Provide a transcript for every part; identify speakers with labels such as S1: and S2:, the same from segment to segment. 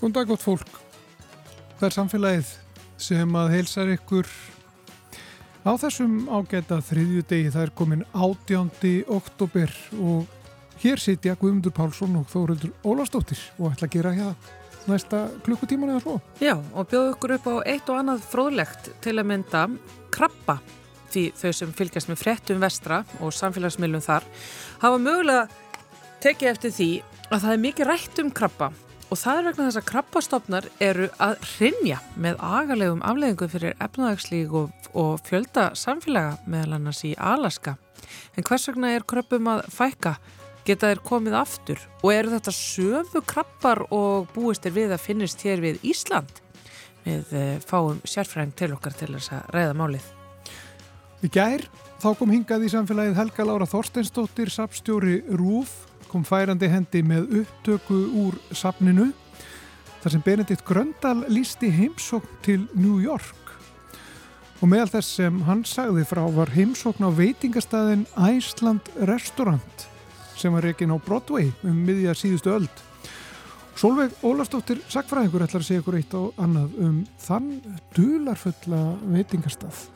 S1: Góðan dag gott fólk. Það er samfélagið sem að heilsar ykkur á þessum ágæta þriðju degi. Það er komin 18. oktober og hér sitja Guðmundur Pálsson og Þóruldur Ólastóttir og ætla að gera hérna næsta klukkutíman eða svo.
S2: Já, og bjóðu ykkur upp á eitt og annað fróðlegt til að mynda krabba því þau sem fylgjast með frettum vestra og samfélagsmiðlum þar hafa mögulega tekið eftir því að það er mikið rætt um krabba og það er vegna þess að krabbastofnar eru að hrinja með agalegum afleðingu fyrir efnaðagslík og, og fjölda samfélaga meðal annars í Alaska. En hvers vegna er krabbum að fækka? Geta þeir komið aftur? Og eru þetta sömu krabbar og búist er við að finnist hér við Ísland? Við eh, fáum sérfræðing til okkar til þess að ræða málið.
S1: Í gær þá kom hingað í samfélagið Helga Lára Þorsteinsdóttir, sapstjóri Rúf kom færandi hendi með upptöku úr sapninu þar sem Benedikt Gröndal lísti heimsókn til New York. Og meðal þess sem hann sagði frá var heimsókn á veitingastæðin Iceland Restaurant sem var reygin á Broadway um miðja síðustu öld. Solveig Ólastóttir Sackfræðingur ætlar að segja ykkur eitt og annað um þann dularfulla veitingastað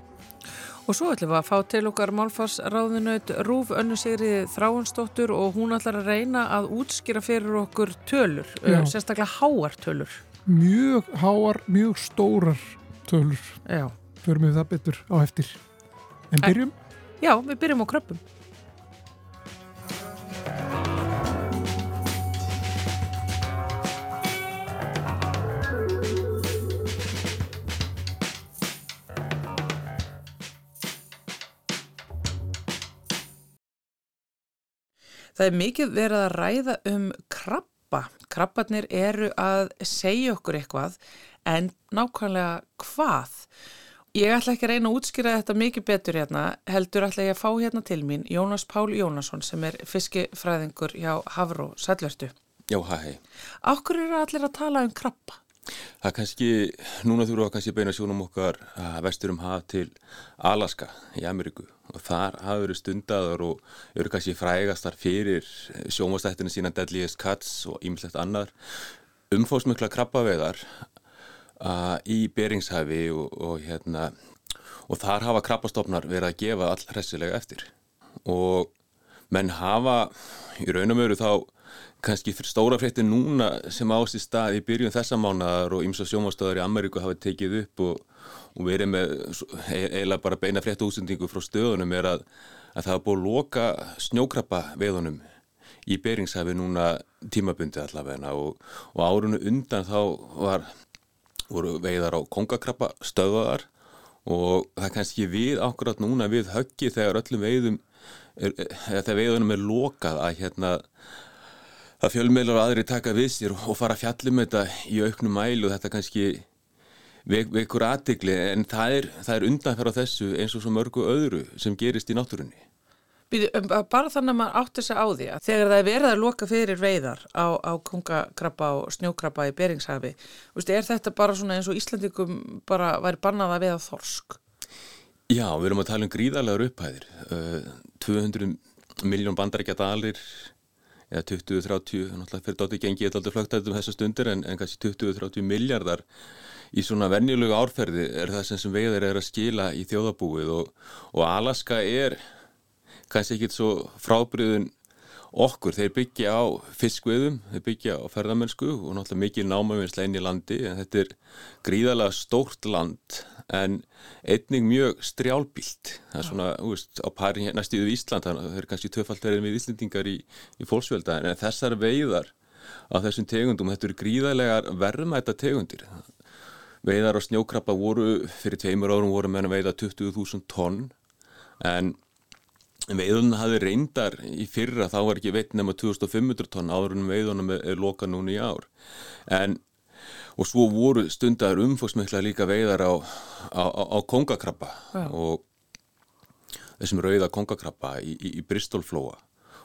S2: Og svo ætlum við að fá til okkar málfarsráðinaut Rúf Önnu Sigriði Þráhansdóttur og hún ætlar að reyna að útskýra fyrir okkur tölur, Já. sérstaklega háar tölur.
S1: Mjög háar, mjög stórar tölur. Já. Förum við það betur á eftir. En byrjum?
S2: Já, við byrjum á kröppum. Það er mikið verið að ræða um krabba. Krabbarnir eru að segja okkur eitthvað en nákvæmlega hvað? Ég ætla ekki að reyna að útskýra þetta mikið betur hérna, heldur ætla ég að fá hérna til mín Jónas Pál Jónasson sem er fiskifræðingur hjá Havró Sællvertu.
S3: Já, hæ.
S2: Áhverju eru allir að tala um krabba?
S3: Það er kannski, núna þurfum við kannski beina sjónum okkar vesturum haf til Alaska í Ameríku. Og þar hafa verið stundaður og eru kannski frægastar fyrir sjónvastættinu sína Deadliest Cuts og ímislegt annar umfósmikla krabbaveðar uh, í Beringshæfi og, og hérna og þar hafa krabbastofnar verið að gefa all hressilega eftir. Og menn hafa í raunum veru þá kannski stóra fréttin núna sem ást í stað í byrjun þessa mánadar og ymsa sjómastöðar í Ameríku hafa tekið upp og, og verið með e, eiginlega bara beina frétta útsendingu frá stöðunum er að, að það hafa búið að loka snjókrabba veðunum í Beringshæfi núna tímabundi allavegna og, og árunu undan þá var, voru veiðar á kongakrabba stöðaðar og það kannski við ákveðat núna við höggi þegar öllum veiðum er, þegar veiðunum er lokað að hérna að fjölmeilar og aðri taka við sér og fara að fjallum þetta í auknum mælu og þetta kannski veikur aðtegli en það er, er undanferð á þessu eins og svo mörgu öðru sem gerist í náttúrunni.
S2: Um, bara þannig að maður átti þess að á því að þegar það er verið að loka fyrir veiðar á, á kongakrabba og snjókrabba í Beringshafi, er þetta bara svona eins og Íslandikum bara væri bannað að veiða þorsk?
S3: Já, við erum að tala um gríðarlegar upphæðir. 200 miljón bandarækja dalir eða 20-30, náttúrulega fyrir dátu gengið eitthvað aldrei flögt um þessa stundir en, en kannski 20-30 miljardar í svona vennilögu árferði er það sem, sem veiðar er að skila í þjóðabúið og, og Alaska er kannski ekkit svo frábriðun okkur, þeir byggja á fiskveðum, þeir byggja á ferðamennsku og náttúrulega mikið námavinsla inn í landi en þetta er gríðalega stórt land en einning mjög strjálbílt það er svona, þú veist, á pari næstíðu Ísland, það er kannski töfaldverðin við Íslandingar í, í fólksvelda en þessar veiðar á þessum tegundum, þetta eru gríðalegar verðmæta tegundir. Veiðar á snjókrabba voru fyrir tveimur árum voru meðan veiða 20.000 tonn. En veiðunum hafi reyndar í fyrra þá var ekki veit nema 2500 tonn áðurinn veiðunum er loka núni í ár. En og svo voru stundar umfósmikla líka veiðar á, á, á, á kongakrabba ja. og þessum rauða kongakrabba í, í, í Bristolflóa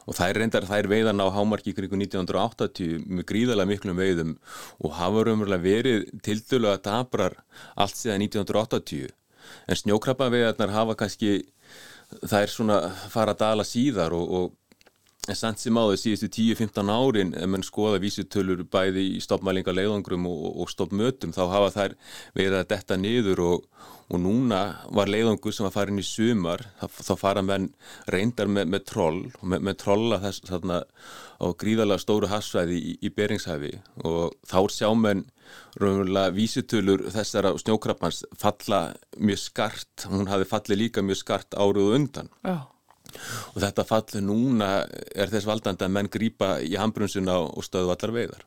S3: og þær reyndar þær veiðan á hámarki kring 1980 með gríðarlega miklum veiðum og hafa raunverulega verið tildulega dabrar allt síðan 1980 en snjókrabba veiðarnar hafa kannski þær svona fara að dala síðar og, og En samt sem áður síðustu 10-15 árin ef mann skoða vísutölur bæði í stoppmælinga leiðangrum og, og stoppmötum þá hafa þær verið að detta niður og, og núna var leiðangur sem var farin í sumar þá, fara menn reyndar með, með troll með, með trolla þess þarna á gríðalega stóru hasfæði í, í Beringshæfi og þá sjá menn raunverulega vísutölur þessara snjókrappans falla mjög skart, hún hafi fallið líka mjög skart áruðu undan.
S2: Já
S3: og þetta fallu núna er þess valdandi að menn grýpa í hambrunsuna og stöðu allar veiðar.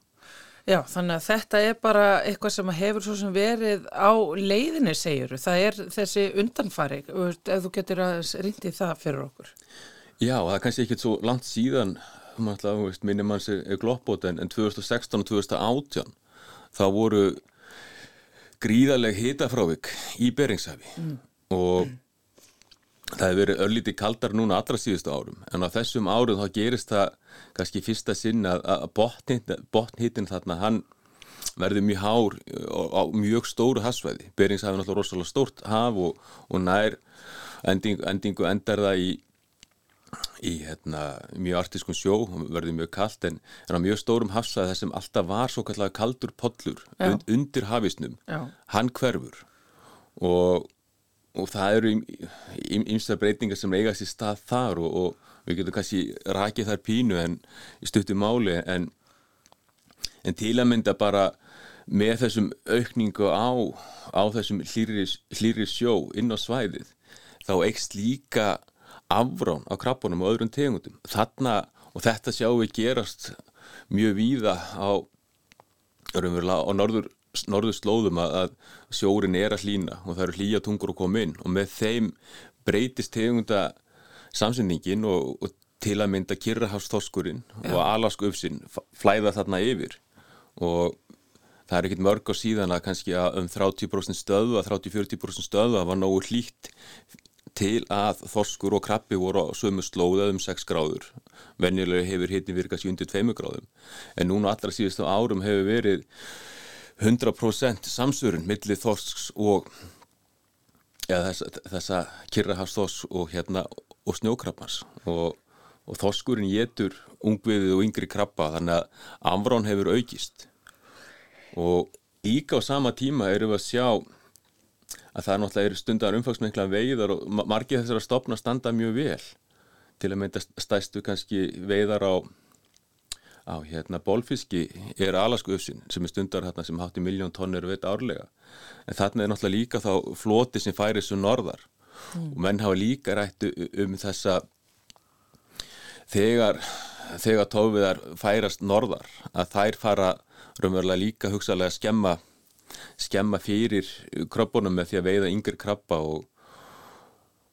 S2: Já, þannig að þetta er bara eitthvað sem hefur svo sem verið á leiðinni, segjuru. Það er þessi undanfari, ef þú getur að rindi það fyrir okkur.
S3: Já, það er kannski ekkert svo langt síðan, minnum mann sér gloppbót, en 2016 og 2018 þá voru gríðaleg hitafrávik í Beringshæfi mm. og mm Það hefur verið örlítið kaldar núna allra síðustu árum en á þessum árum þá gerist það kannski fyrsta sinn að, að botnhittin þarna hann verður mjög hár á mjög stóru hasvæði. Berings hafi náttúrulega rosalega stórt haf og, og nær endingu, endingu endar það í, í hérna, mjög artískun sjó verður mjög kallt en er á mjög stórum hasvæði þar sem alltaf var svo kallega kaldur podlur und, undir hafisnum. Já. Hann hverfur og og það eru ymsta breytingar sem eiga sér stað þar og, og við getum kannski rakið þar pínu en í stuttum máli en, en til að mynda bara með þessum aukningu á, á þessum hlýri sjó inn á svæðið þá eikst líka afrán á krabunum og öðrum tegundum. Þarna og þetta sjáum við gerast mjög víða á, á norður norðu slóðum að, að sjórin er að hlýna og það eru hlýja tungur að koma inn. Og með þeim breytist tegunda samsendingin og, og til að mynda Kirrahafsþoskurinn og Alasku uppsinn flæða þarna yfir. Og það er ekkit mörg á síðan að kannski að um 30% stöðu að 30-40% stöðu að var nógu hlýtt til að þorskur og krabbi voru á sömu slóða um 6 gráður. Venjulega hefur hittin virkast í undir 2 gráðum. En núna allra síðustu árum hefur verið 100% samsörun millir þorsks og eða þessa, þessa kyrrahafsþoss og hérna og snjókrabbans. Og, og þorskurinn getur ungviðið og yngri krabba þannig að amvrán hefur aukist. Og líka á sama tíma erum við að sjá að það er náttúrulega stundar umfangsmengla veiðar og margir þessar að stopna standa mjög vel. Til að mynda stæstu kannski veiðar á á hérna bólfiski er Alaskuöfsin sem er stundar hérna sem hátti miljón tónir veit árlega en þarna er náttúrulega líka þá floti sem færi svo norðar mm. og menn hafa líka rættu um þessa þegar þegar tófiðar færast norðar að þær fara raunverulega líka hugsalega skemma skemma fyrir krabunum með því að veiða yngir krabba og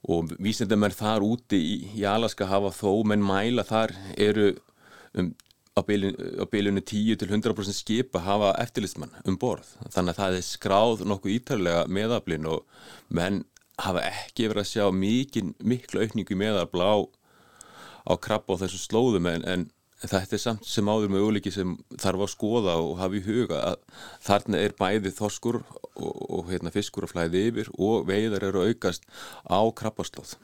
S3: og vísindamenn þar úti í, í Alaska hafa þó menn mæla þar eru um á bylunni 10-100% skipa hafa eftirlistmann um borð. Þannig að það er skráð nokkuð ítarlega meðablin og menn hafa ekki verið að sjá mikil, miklu aukningu meðabla á, á krabba á þessu slóðum en, en þetta er samt sem áður með óliki sem þarf að skoða og hafa í huga að þarna er bæði þoskur og, og hérna, fiskur að flæði yfir og veiðar eru aukast á krabbaslóð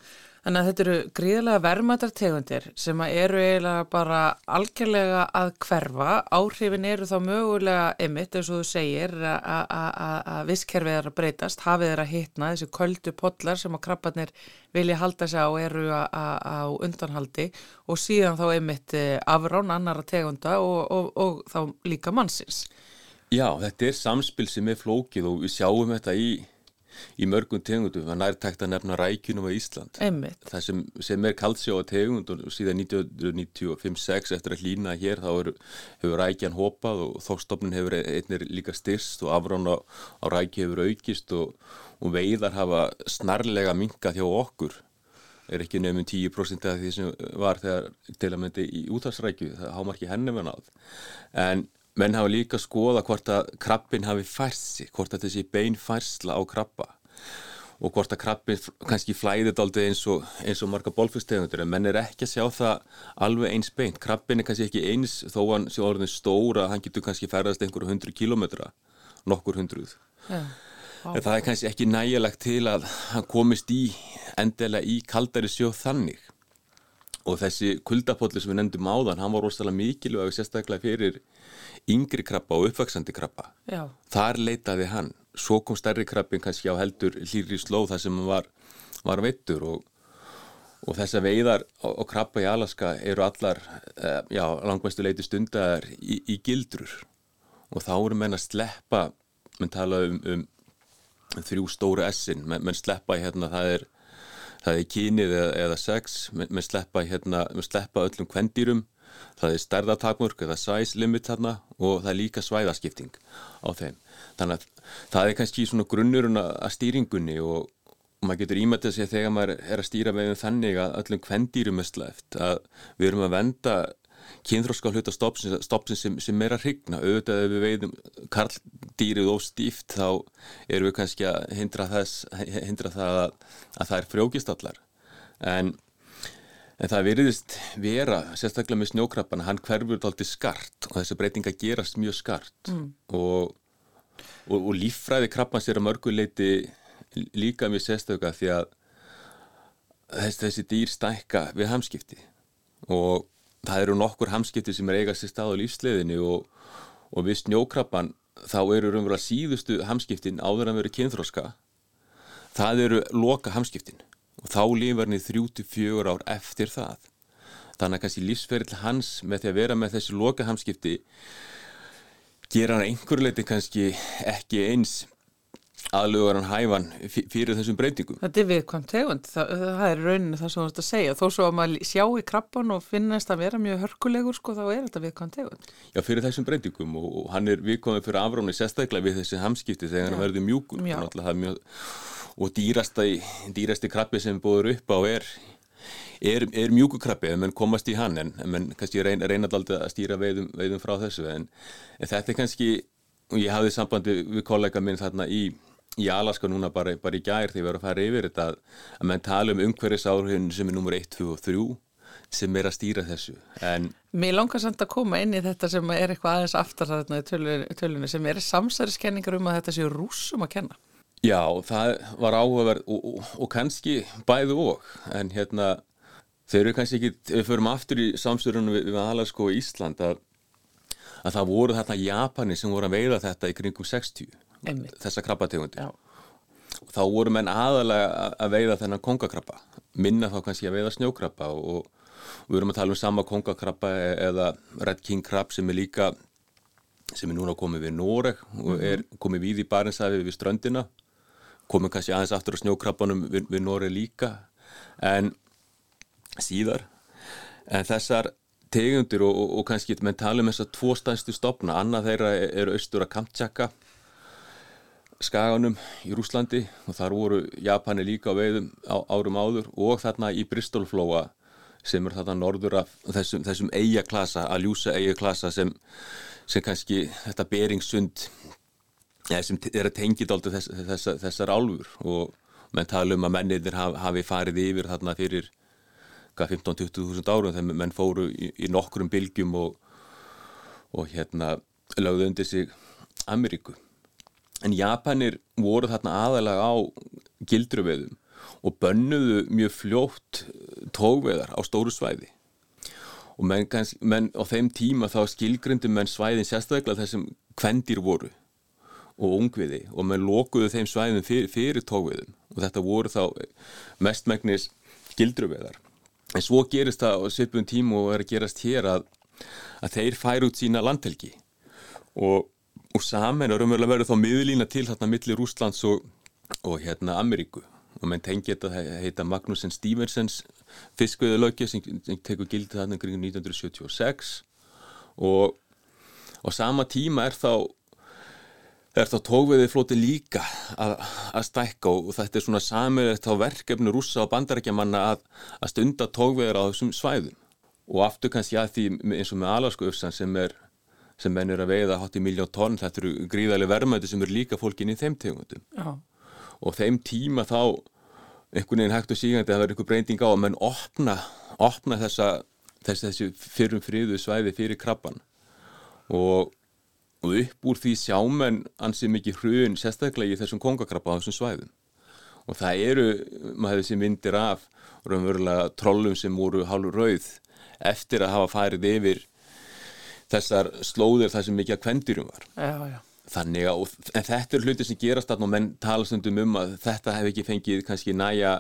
S2: Þannig að þetta eru gríðilega vermaðartegundir sem eru eiginlega bara algjörlega að hverfa. Áhrifin eru þá mögulega ymitt, eins og þú segir, að visskerfið er að breytast, hafið er að hitna, þessi köldu podlar sem að krabbarnir vilja halda sig á eru á undanhaldi og síðan þá ymitt eh, afrán annara tegunda og, og, og þá líka mannsins.
S3: Já, þetta er samspil sem er flókið og við sjáum þetta í í mörgum tegundum, það er tækt að nefna rækjunum á Ísland.
S2: Einmitt.
S3: Það sem, sem er kaldsjá á tegund og síðan 1995-6 eftir að hlýna hér þá er, hefur rækjan hopað og þókstofnin hefur einnig líka styrst og afrán á, á rækju hefur aukist og, og veiðar hafa snarlega minkað hjá okkur er ekki nefnum 10% af því sem var þegar til að myndi í úthalsrækju, það hámar ekki henni með náð en menn hafa líka skoða hvort að krabbin hafi færsi, hvort að þessi bein færsla á krabba og hvort að krabbin kannski flæðið aldrei eins og, eins og marga bólfugstegundur en menn er ekki að sjá það alveg eins beint. Krabbin er kannski ekki eins þó hann sé orðin stóra, hann getur kannski ferðast einhverju hundru kilómetra, nokkur hundruð. Ja, en það er kannski ekki nægilegt til að hann komist í endilega í kaldari sjóð þannig. Og þessi kuldapolli sem við nefndum áðan hann var rosalega mikilvæg sérstaklega fyrir yngri krabba og uppvaksandi krabba.
S2: Já.
S3: þar leitaði hann. Svo kom stærri krabbin kannski á heldur hlýri slóð þar sem hann var, var veittur og, og þess að veiðar og, og krabba í Alaska eru allar eh, já, langmestu leiti stundar í, í gildrur. Og þá eru menn að sleppa menn tala um, um þrjú stóru essin, menn, menn sleppa hérna það er það er kynið eða, eða sex með sleppa, hérna, sleppa öllum kvendýrum. Það er stærðatakmörk eða size limit þarna og það er líka svæðaskipting á þeim. Þannig að það er kannski svona grunnurinn að stýringunni og, og maður getur ímættið sig þegar maður er að stýra veginn þannig að öllum kvendýrum er sleppt að við erum að venda kynþróska hluta stoppsin sem, sem er að hrigna auðvitað ef við veiðum karldýrið og stíft þá erum við kannski að hindra, þess, hindra það að, að það er frjókistallar en, en það veriðist vera sérstaklega með snjókrappana hann hverfur þálti skart og þessi breytinga gerast mjög skart. Mm. og, og, og líffræði krappans er að mörguleiti líka mjög sérstöka því að þessi, þessi dýr stækka við hamskipti. Og það eru nokkur hamskipti sem er eigast í stað á lífsleðinu og, og við snjókrabban þá eru raunverulega síðustu hamskiptin áður að vera kynþróska það eru loka hamskiptin og þá lifar henni 34 ár eftir það. Þannig að kannski lífsferill hans með því að vera með þessi loka hamskipti gera hann einhverju leiti kannski ekki eins aðlugar hann hæfan fyrir þessum breytingum.
S2: Þetta er viðkvæmt tegund, það, það er rauninu það sem þú ætti að segja. Þó svo að maður sjá í krabban og finnast að vera mjög hörkulegur, sko, þá er þetta viðkvæmt tegund.
S3: Já, fyrir þessum breytingum og, og hann er viðkvæmið fyrir afráni sérstaklega við þessi hamskipti þegar hann verður mjúkur. Mjög, og dýrasta, dýrasti krabbi sem búður upp á er, er, er mjúkukrabbi ef mann komast í hann en mann kannski reyna, reyna alltaf að stýra veiðum, veiðum frá þessu en, en þetta er kannski, og ég hafði sambandi við kollega minn þarna í í Alaska núna bara, bara í gær þegar við erum að fara yfir þetta að, menn tala um umhverfisáhrifin sem er nummer 1, 2 og 3 sem er að stýra þessu. En
S2: Mér langar samt að koma inn í þetta sem er eitthvað aðeins aftar þarna í tölunni sem er samsæriskenningar um að þetta séu rúsum að kenna.
S3: Já, það var áhugaverð og, og, og kannski bæðu og. En hérna þau eru kannski ekki, við förum aftur í samsörunum við, við Alaska og Ísland að, að það voru þarna Japani sem voru að veiða þetta í kringum 60 Einmitt. þessa krabbategundi þá voru menn aðalega að veiða þennan kongakrabba minna þá kannski að veiða snjókrabba og, og við erum að tala um sama kongakrabba eða Red King krab sem er líka sem er núna komið við Noreg og er komið við í Barensafi við ströndina komið kannski aðeins aftur á snjókrabbanum við, við Noreg líka en síðar. En þessar tegundir og, og, og kannski menn tala um þessar tvo stænstu stopna annað þeirra eru austur að Kamtjaka skaganum í Rúslandi og þar voru Japani líka á veiðum á, árum áður og þarna í Bristolflóa sem er þarna norður af þessum, þessum eigaklasa, að ljúsa eigaklasa sem, sem kannski þetta beringssund ja, sem er að tengja aldrei þess, þess, þessar álfur og menn tala um að mennir haf, hafi farið yfir þarna fyrir 15-20.000 árum þegar menn fóru í, í nokkrum bylgjum og, og hérna lögðu undir sig Ameríku en Japanir voru þarna aðalega á gildruveðum og bönnuðu mjög fljótt tógveðar á stóru svæði. Og menn, menn á þeim tíma þá skilgrindum menn svæðin sérstaklega þessum kvendir voru og ungviði og menn lókuðu þeim svæðin fyrir, fyrir tógveðum og þetta voru þá mestmægnis gildruveðar en svo gerist það á svipun tíma og er að gerast hér að, að þeir færu út sína landhelgi. Og og saman og raunverulega verður þá miðlína til þarna millir Úslands og, og hérna Ameríku. Og menn tengi þetta heita Magnúsen Stevensens fiskveðalögja sem, sem tekur gildið þarna kring 1976 og á sama tíma er þá er þá tókveðið flóti líka að, að stækka. Og þetta er svona samið þá verkefni rúsa og bandarækjamanna að, að stunda tókveðir á þessum svæðum. Og aftur kannski að því eins og með Alasku öfsan sem er sem menn eru að veiða hátt í miljón tonn, þetta eru gríðarlega verðmæti sem eru líka fólkin í þeim tegundum. Já. og þeim tíma þá einhvern veginn hægt og sígandi að það verður einhver breyting á að menn opna, opna þessa, þessi, þessi fyrrum friðu svæði fyrir krabban og, og upp úr því sjámenn ansið mikið hrun sérstaklega í þessum kongakrabba á þessum svæðum. Og það eru, maður hefði þessi myndir af raunverulega trollum sem voru hálfur rauð eftir að hafa farið yfir þessar slóðir þar sem mikið að kvendurum var.
S2: Já, já.
S3: Þannig að, en þetta er hluti sem gerast þarna og menn tala stundum um að þetta hef ekki fengið kannski næja,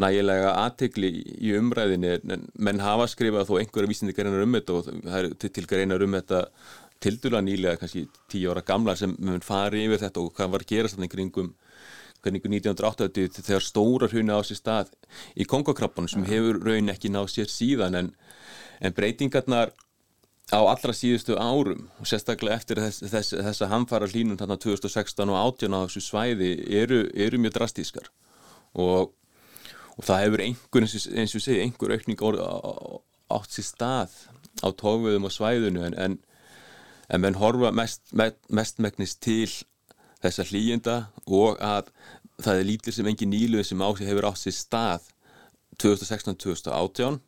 S3: nægilega aðtegli í umræðinni en menn hafa skrifað þó einhverja vísindi greinar um þetta og það er til greinar um þetta til dula nýlega kannski tíu ára gamla sem mun fari yfir þetta og hvað var gerast þarna kringum kringum 1980 þegar stóra hrjuna á sér stað í kongokrabbanum sem hefur raun ekki náð sér síðan en, en breytingarnar á allra síðustu árum og sérstaklega eftir þess, þess, þessa hamfara hlínum þarna 2016 og 18 á þessu svæði eru, eru mjög drastískar. Og, og það hefur einhver, eins og segi, einhver aukning átt sér stað á tófiðum og svæðinu en, en, en menn horfa mest, mestmæknist til þessa hlýjenda og að það er lítið sem engin nýluð sem á sig hefur átt sér stað 2016-2018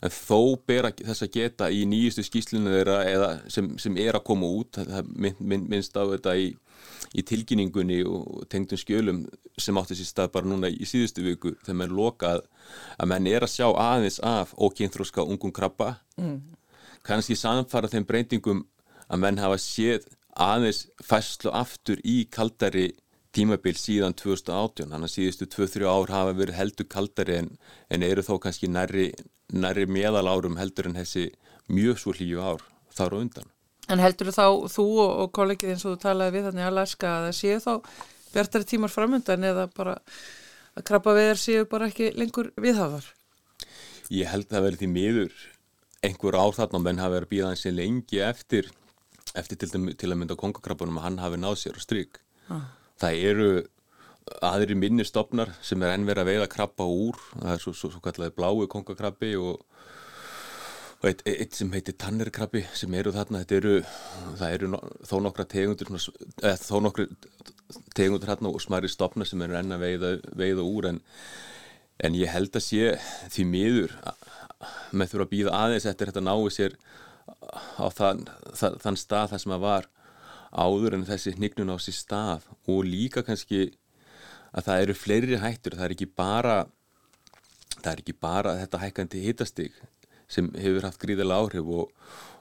S3: en þó ber þess að geta í nýjustu skýslinu þeirra eða sem, sem er að koma út mynd, mynd, minnst á þetta í, í tilkynningunni og tengdum skjölum sem átti sér stað bara núna í síðustu viku þegar menn lokað að menn er að sjá aðeins af ókynþróska ungum krabba mm. kannski samfara þeim breytingum að menn hafa séð aðeins fæslu aftur í kaldari tímabil síðan 2018 þannig að síðustu 2-3 ár hafa verið heldur kaldari en, en eru þó kannski nærri næri meðal árum heldur en þessi mjög svo hlýju ár þar og undan.
S2: En heldur þá þú og, og kollegið eins og þú talaði við þannig að Alaska að það séu þá bjartari tímar framöndan eða bara að krabba veðar séu bara ekki lengur viðhafar?
S3: Ég held að verði því miður einhver ár þarna menn hafi verið að býða hansi lengi eftir, eftir til, til að mynda kongakrabbanum að hann hafi náð sér á stryk. Ah. Það eru aðri minni stopnar sem er ennverð að veiða krabba úr. Það er svo, svo, svo kallega blái kongakrabbi og, og eitt, eitt sem heitir tannerkrabbi sem eru þarna. Eru, það eru no, þó nokkra tegundur eða þó nokkra tegundur þarna og smæri stopnar sem eru enn að veiða, veiða úr. En, en ég held að sé því miður með þurfa að býða aðeins eftir þetta náu sér á þann, þann stað þar sem að var áður en þessi hnignun á sér stað og líka kannski að það eru fleiri hættur, það er ekki bara það er ekki bara þetta hækkandi hitastig sem hefur haft gríðilega áhrif og,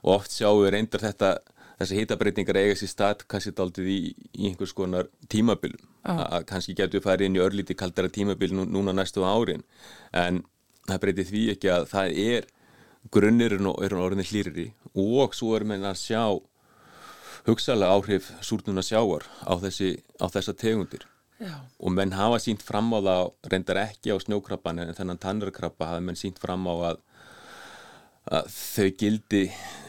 S3: og oft sjáum við reyndar þetta þessi hitabreitingar eiga sér stað kannski daldið í, í einhvers konar tímabilum ah. að kannski getur við farið inn í örlíti kaldara tímabil nú, núna næstu árin en það breytir því ekki að það er grunnirinn og orðinni hlýriri og svo erum við að sjá hugsalega áhrif súrnuna sjáar á, þessi, á þessa tegundir Já. og menn hafa sínt fram á það reyndar ekki á snjókrabban en þennan tannarkrabba hafa menn sínt fram á að, að þau gildi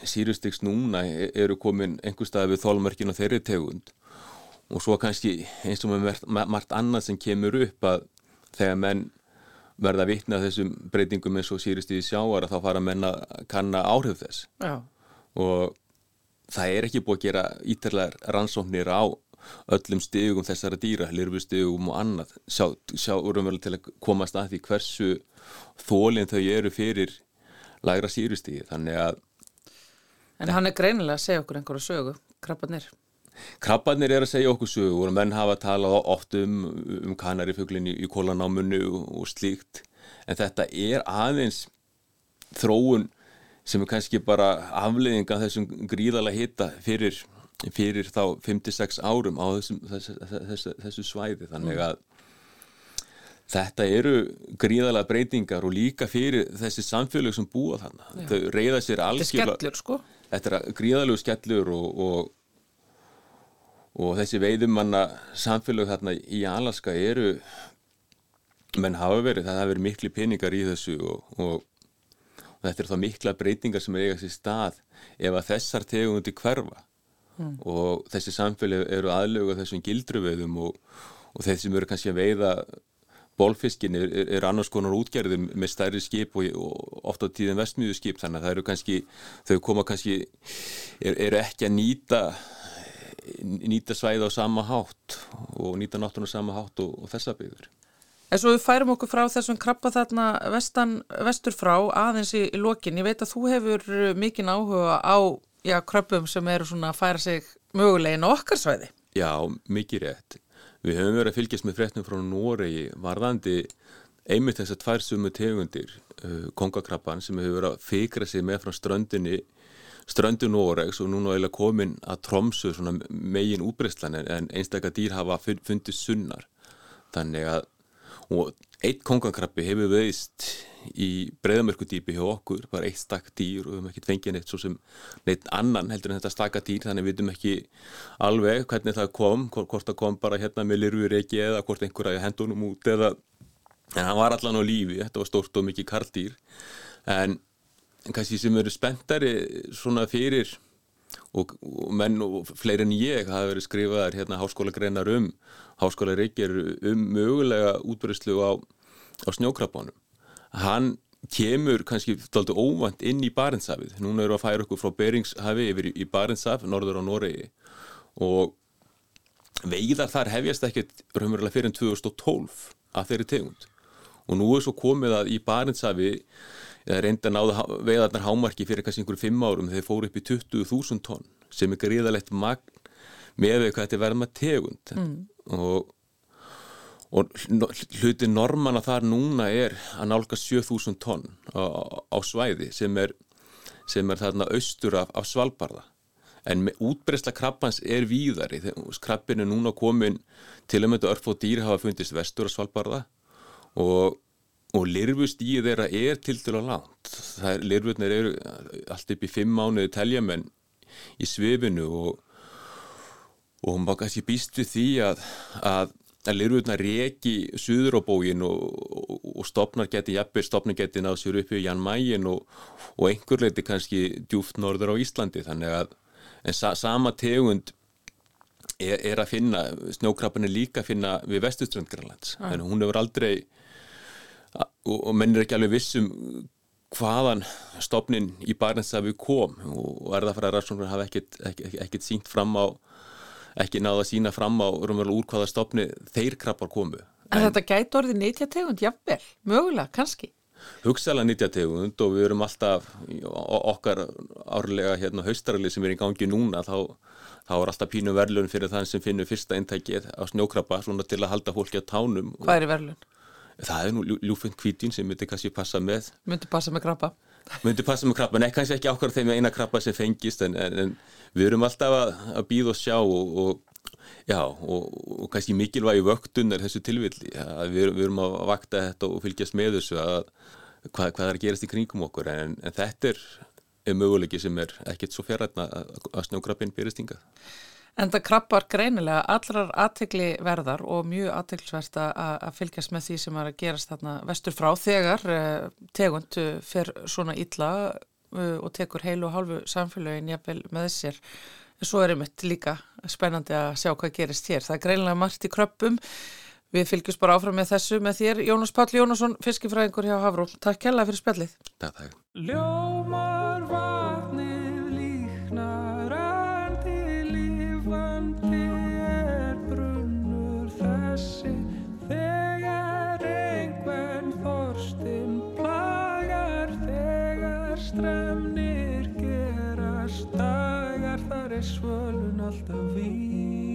S3: sírustyks núna e, eru komin einhver stað við þólmörkin og þeirri tegund og svo kannski eins og með margt annað sem kemur upp að þegar menn verða að vitna þessum breytingum eins og sírustyki sjáar að þá fara menn að kanna áhrif þess Já. og það er ekki búið að gera ítalega rannsóknir á öllum stegum þessara dýra, lirfustegum og annað. Sjá, sjá umverulega til að komast að því hversu þólinn þau eru fyrir lægra sírustíði þannig að
S2: En hann er greinilega að segja okkur einhverju sögu, krabbarnir.
S3: Krabbarnir er að segja okkur sögu og menn hafa talað oft um, um kanarifuglin í, kólanámunu og, og slíkt. En þetta er aðeins þróun sem er kannski bara afleiðinga þessum gríðala hitta fyrir fyrir þá 5-6 árum á þessum, þessu, þessu, þessu svæði þannig mm. að þetta eru gríðalega breytingar og líka fyrir þessi samfélög sem búa þannig þau reyða sér algjörlega
S2: sko.
S3: þetta er gríðalegu skellur og, og, og þessi veiðumanna samfélög þarna í Alaska eru menn hafa verið, það hafa verið miklu peningar í þessu og, og þetta er þá mikla breytingar sem er eigast í stað ef að þessar tegundi hverfa mm. og þessi samfélag eru aðlögu þessum gildruveðum og, og þeir sem eru kannski að veiða bólfiskin er, er, er annars konar útgerðum með stærri skip og, og ofta á tíðin vestmjöðu skip þannig að það eru kannski, þau koma kannski eru er ekki að nýta nýta svæði á sama hátt og nýta náttúrulega sama hátt og, og þessa byggur.
S2: En svo við færum okkur frá þessum krabba þarna vestan, vestur frá aðeins í, í lokin. Ég veit að þú hefur mikinn áhuga á já, kröppum sem eru svona að færa sig mögulegin á okkar svæði.
S3: Já, mikið rétt. við höfum verið að fylgjast með fréttum frá Noregi varðandi einmitt þess að tvær sumu tegundir uh, kongakrabban sem hefur verið að fikra sig með frá ströndinni ströndu Noregs og núna eiginlega komin að tromsu megin útbreyslan en einstakar dýr hafa fundið sunnar þannig að og eitt kongakrabbi hefur veist í breyðamörkudýpi hjá okkur, bara eitt stakk dýr og við hefum ekkert fengið neitt svo sem neitt annan heldur en þetta stakka dýr þannig við veitum ekki alveg hvernig það kom hvort það kom bara hérna með lirfur ekki eða hvort einhverja hendunum út eða en hann var allan á lífi, þetta var stórt og mikið karldýr. En kannski sem eru spenntari svona fyrir og, og menn og fleiri en ég hafa verið skrifaðar hérna háskóla greinar um háskóla reykjir um mögulega útbyrjuslu á, á snjókrabbanum. Hann kemur kannski daldi óvand inn í Barentsafið núna eru að færa okkur frá Beringshafi yfir í Barentsaf, norður á Noregi. Og veiðar þar hefjast ekkert raunverulega fyrir 2012 að þeirri tegund. Og nú er svo komið að í Barentsafi reynda náða veiðarnar hámarki fyrir kannski einhverju fimm árum þeir fóru upp í 20.000 tonn sem er gríðalegt magn með hvað þetta er verða með tegund mm. og, og hluti normana þar núna er að nálga 7.000 tonn á, á svæði sem er, sem er þarna austur af, af Svalbardha en útbreysla krabbans er víðari. Krabbin er núna komin til og með örf og dýr hafa fundist vestur af Svalbardha og, og lirfustíð þeirra er til dæla langt. Er, lirfutnir eru allt upp í fimm mánuði teljamenn í svifinu og og baka sér býst við því að að, að lirfutnar reki suður á bógin og, og, og stopnar geti jafnveg, stopnar geti náð sér upp í Jan Mægin og, og einhver leiti kannski djúft norður á Íslandi. Þannig að en sa, sama tegund er, er að finna, snjókrabban er líka að finna við vestuströndgrænlands ah. en hún hefur aldrei og, menn er ekki alveg vissum hvaðan stopnin í Barnsafi kom. Og erðafræðarsóknar hafa ekkert, sínt fram á ekki náða að sína fram á úr hvaða stopni þeir krabbar komu.
S2: En, en þetta gæti orðið nýtja tegund, jafnvel, mögulega, kannski.
S3: Hugsaðlega nýtja tegund og við erum alltaf okkar árlega hérna haustaralið sem er í gangi núna þá, þá er alltaf pínu verðlun fyrir þann sem finnur fyrsta eintækið á snjókrabba svona til að halda fólki á tánum.
S2: Hvað er verðlun?
S3: Það er nú ljúfinn kvítin sem myndi kannski passa með
S2: myndi passa með krabba.
S3: Myndi passa með krabba, nei kannski ekki ákvæður þeim eina krabba sem fengist en, en, en við erum alltaf að, að býða og sjá og, og, já, og, og kannski mikilvægi vöktun er þessu tilvilli við, við erum að vakta þetta og fylgjast með þessu að hvað, hvað er að gerast í kringum okkur en, en þetta er, er möguleiki sem er ekkert svo fjarrætna að, að snjókrabbin byrjast hingað
S2: En það krabbar greinilega allrar aðtegli verðar og mjög aðteglisverst að fylgjast með því sem er að gerast þarna vestur frá þegar uh, tegund uh, fer svona illa uh, og tekur heilu og hálfu samfélagin jafnvel með þessir. Svo er einmitt líka spennandi að sjá hvað gerist hér. Það er greinilega margt í kröppum. Við fylgjast bara áfram með þessu með þér. Jónas Páll Jónasson, fiskifræðingur hjá Havró. Takk kella fyrir spjallið.
S3: Takk, takk.
S4: Svölun alltaf vís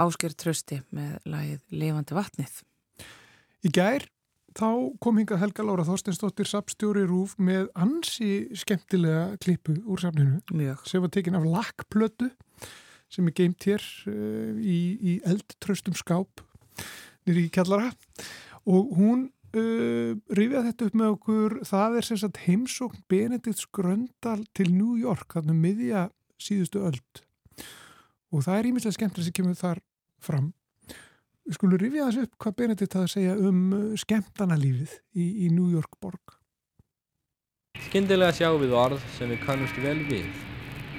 S2: Ásker Trösti með lagið Levandi vatnið.
S1: Í gær þá kom hinga Helga Lára Þorstensdóttir sapstjóri Rúf með ansi skemmtilega klippu úr safninu.
S2: Mjög.
S1: Sem var tekinn af lakkplötu sem er geimt hér uh, í, í eldtröstum skáp nýri í kjallara og hún uh, rifjaði þetta upp með okkur það er sem sagt heimsókn Benedikt Skröndal til New York þannig miðja síðustu öld og það er ímislega skemmtilega sem kemur þar fram. Við skulum rifja þessu upp hvað Benedikt hafði að segja um uh, skemmtanalífið í, í New York borg.
S5: Skyndilega sjáum við orð sem við kannumst vel við.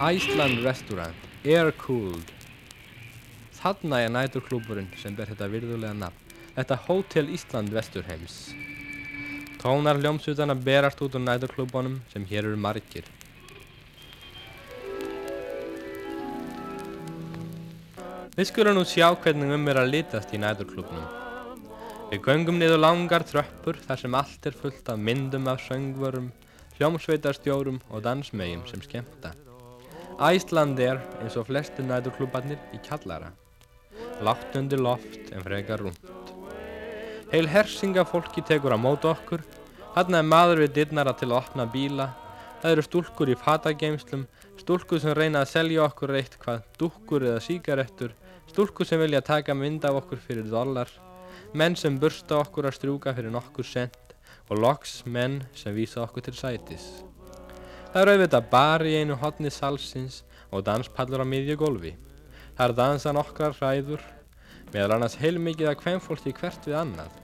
S5: Iceland Restaurant, Air-Cooled. Þarna er næturklúburinn sem ber þetta virðulega nafn. Þetta Hotel Ísland Vesturheims. Tónar hljómsutana berast út úr næturklúbunum sem hér eru margir. Við skulum nú sjá hvernig um er að litast í næturklubnum. Við göngum niður langar tröppur þar sem allt er fullt af myndum af söngvörum, hljómsveitarstjórum og dansmögjum sem skemmta. Æsland er, eins og flesti næturklubarnir, í kjallara. Látt undir loft en frekar rúnt. Heil hersinga fólki tekur á mót okkur, hann er maður við dittnara til að opna bíla, það eru stúlkur í fatageimslum, stúlkur sem reyna að selja okkur eitt hvað, dúkkur eða síkarettur, stúlku sem vilja taka mynd af okkur fyrir dollar, menn sem bursta okkur að strjúka fyrir nokkur cent og loks menn sem vísa okkur til sætis. Það eru auðvitað bar í einu hodni salsins og danspallur á miðju gólfi. Það er dansan okkar hræður, meðal annars heilmikið að hvem fólki hvert við annað.